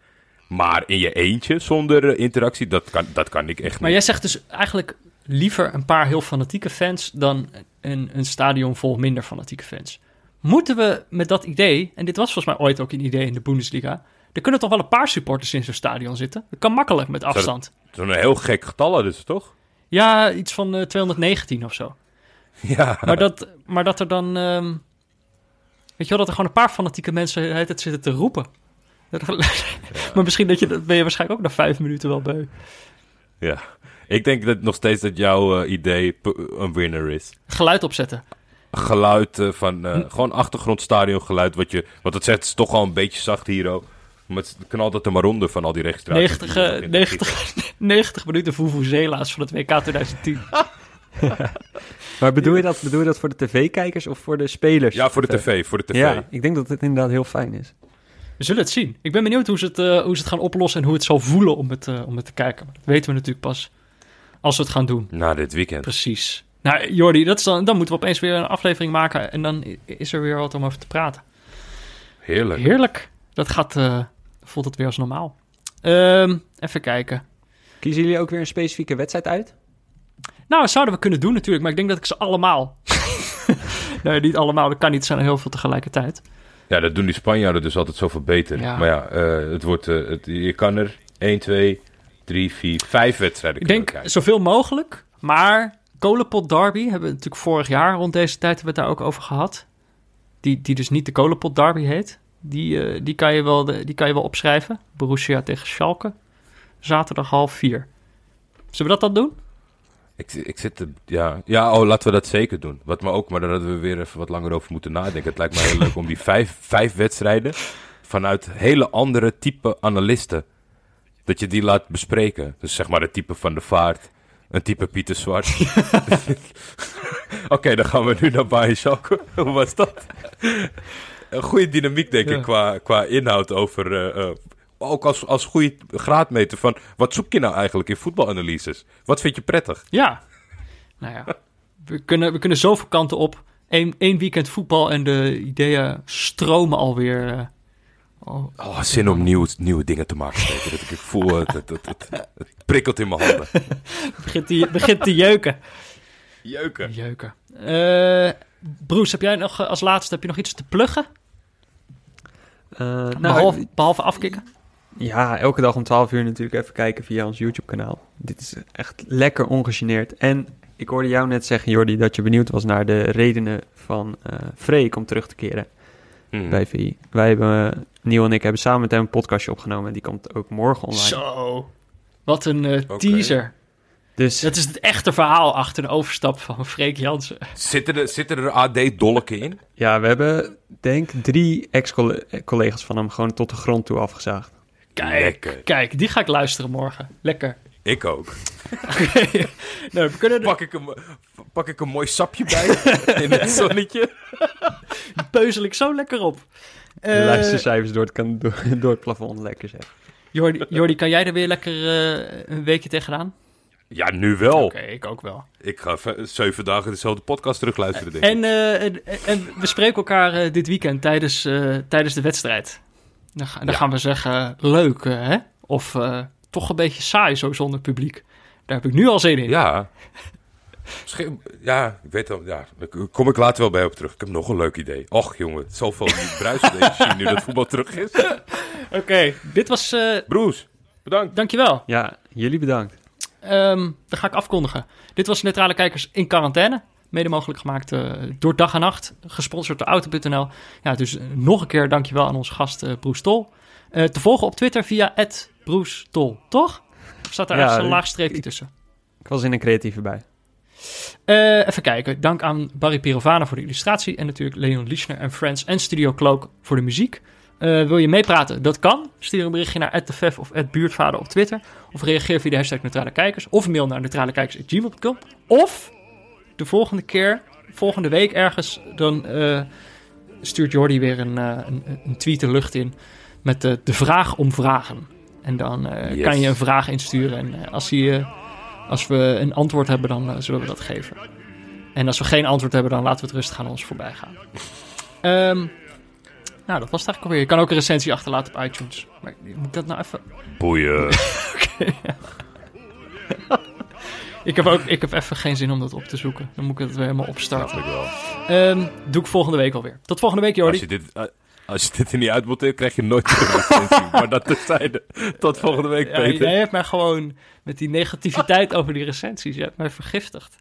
Maar in je eentje, zonder eh, interactie, dat kan, dat kan ik echt Maar niet. jij zegt dus eigenlijk liever een paar heel fanatieke fans dan een, een stadion vol minder fanatieke fans. Moeten we met dat idee, en dit was volgens mij ooit ook een idee in de Bundesliga, er kunnen toch wel een paar supporters in zo'n stadion zitten? Dat kan makkelijk met dat- afstand. Zo'n heel gek getal, dus toch? Ja, iets van eh, 219 of zo. Ja. Maar dat, maar dat er dan. ehm, weet je wel, dat er gewoon een paar fanatieke mensen tijd zitten te roepen. Maar misschien dat je, dat ben je waarschijnlijk ook na vijf minuten wel beu. ja. Ik denk dat nog steeds dat jouw eh, idee een winner is. Geluid opzetten. geluid eh, van Hm. eh, gewoon achtergrondstadiongeluid. Wat je, want het zegt het is toch al een beetje zacht hier. oh. Maar het knalt het er maar onder van al die registraties. 90, eh, 90, 90 minuten Vuvuzela's van het WK 2010. Maar bedoel je dat, bedoel je dat voor de tv-kijkers of voor de spelers? Ja, voor de tv. Voor de tv. Ja, ik denk dat het inderdaad heel fijn is. We zullen het zien. Ik ben benieuwd hoe ze het, hoe ze het gaan oplossen en hoe het zal voelen om het, om het te kijken. Maar dat weten we natuurlijk pas als we het gaan doen. Na dit weekend. Precies. Nou, Jordi, dat is dan, dan moeten we opeens weer een aflevering maken en dan is er weer wat om over te praten. Heerlijk. Heerlijk. Dat gaat, eh, voelt het weer als normaal. Ehm, even kijken. Kiezen jullie ook weer een specifieke wedstrijd uit? Nou, dat zouden we kunnen doen natuurlijk, maar ik denk dat ik ze allemaal... nee, niet allemaal. Dat kan niet, zijn er heel veel tegelijkertijd. Ja, dat doen die Spanjaarden dus altijd zoveel beter. Ja. Maar ja, eh, het wordt, eh, het, je kan er 1, 2, 3, 4, 5 wedstrijden Ik denk zoveel mogelijk, maar Kolenpot Derby hebben we natuurlijk vorig jaar rond deze tijd hebben we het daar ook over gehad. Die, die dus niet de Kolenpot Derby heet. Die, eh, die, kan je wel, die kan je wel opschrijven. Borussia tegen Schalke. Zaterdag half vier. Zullen we dat dan doen? Ik, ik zit te, ja, ja, oh, laten we dat zeker doen. Wat me ook, maar daar hadden we weer even wat langer over moeten nadenken. Het lijkt me heel leuk om die vijf, vijf wedstrijden vanuit hele andere type analisten, dat je die laat bespreken. Dus zeg maar het type van de Vaart, een type Pieter Zwart. Oké, dan gaan we nu naar Schalke. Hoe was dat? Een goede dynamiek, denk Ja. ik, qua, qua inhoud over... eh, eh, ook als, als goede graadmeter van... Wat zoek je nou eigenlijk in voetbalanalyses? Wat vind je prettig? Ja. Nou ja, we kunnen, we kunnen zoveel kanten op. Eén één weekend voetbal en de ideeën stromen alweer. Oh, Oh, zin om nieuw, nieuwe dingen te maken. Peter. Dat ik, voel het, het, het, het, het prikkelt in mijn handen. het begint, te, begint te jeuken. Jeuken. Jeuken. Eh Broes, heb jij nog eh, als laatste heb je nog iets te pluggen? Eh, nou, behalve, behalve afkicken? Ja, elke dag om 12 uur natuurlijk even kijken via ons YouTube-kanaal. Dit is echt lekker ongegeneerd. En ik hoorde jou net zeggen, Jordi, dat je benieuwd was naar de redenen van eh Freek om terug te keren Hmm. bij VI. Wij hebben, Niel en ik hebben samen met hem een podcastje opgenomen. Die komt ook morgen online. Zo. Wat een eh, Oké. teaser. Dus Dat is het echte verhaal achter de overstap van Freek Jansen. Zitten, er, zitten er AD-dolken in? ja, we hebben denk drie ex-collega's van hem gewoon tot de grond toe afgezaagd. Kijk, Lekker. kijk, die ga ik luisteren morgen. Lekker. Ik ook. nou, we kunnen Pak ik een, pak ik een mooi sapje bij in het zonnetje. peuzel ik zo lekker op. De Eh, luistercijfers door het, kan, door, door het plafond, lekker zeg. Jordi, Jordi, kan jij er weer lekker eh, een weekje tegenaan? Ja, nu wel. Oké, ik ook wel. Ik ga ve- zeven dagen dezelfde podcast terugluisteren, denk ik. En, eh, en, en we spreken elkaar eh, dit weekend tijdens, eh, tijdens de wedstrijd. Dan, ga- dan Ja. gaan we zeggen, leuk hè? Of eh, toch een beetje saai zo zonder publiek. Daar heb ik nu al zin in. Ja. Ja, ik weet wel. Ja, daar kom ik later wel bij op terug. Ik heb nog een leuk idee. Och, jongen, zoveel bruisen deze energie nu dat voetbal terug is. Oké, dit was... eh Broes, bedankt. dankjewel. Ja, jullie bedankt. Ehm dan ga ik afkondigen. Dit was Neutrale Kijkers in quarantaine. Mede mogelijk gemaakt eh, door Dag en Nacht. Gesponsord door Auto.nl. Ja, dus eh, nog een keer dankjewel aan onze gast eh Broes Tol. Eh, te volgen op Twitter via Broes Tol, toch? Of staat daar Ja, ergens een ik- laag streepje tussen? Ik was in een creatieve bij. Eh, even kijken. Dank aan Barry Pirovana voor de illustratie. En natuurlijk Leon Lischner en Friends en Studio Cloak voor de muziek. Eh, wil je meepraten? Dat kan. Stuur een berichtje naar @defef of @buurtvader op Twitter. Of reageer via de hashtag Neutrale Kijkers. Of mail naar neutralekijkers.gmail.com. Of de volgende keer, volgende week ergens, dan eh, stuurt Jordi weer een, een, een tweet de lucht in met de, de vraag om vragen. En dan Yes. kan je een vraag insturen. En als, eh, als we een antwoord hebben, dan eh, zullen we dat geven. En als we geen antwoord hebben, dan laten we het rustig aan ons voorbij gaan. Ehm, nou, dat was het eigenlijk alweer. Je kan ook een recensie achterlaten op iTunes. Maar moet ik dat nou even... Boeien. Ik heb, ook, ik heb even geen zin om dat op te zoeken. Dan moet ik het weer helemaal opstarten. Snap ik wel. Ehm, doe ik volgende week alweer. Tot volgende week, Jordi. Als je, dit, eh, als je dit er niet uit moet, dan krijg je nooit een recensie. maar dat terzijde. Tot volgende week, Ja, Peter. jij hebt mij gewoon met die negativiteit over die recensies. Je hebt mij vergiftigd.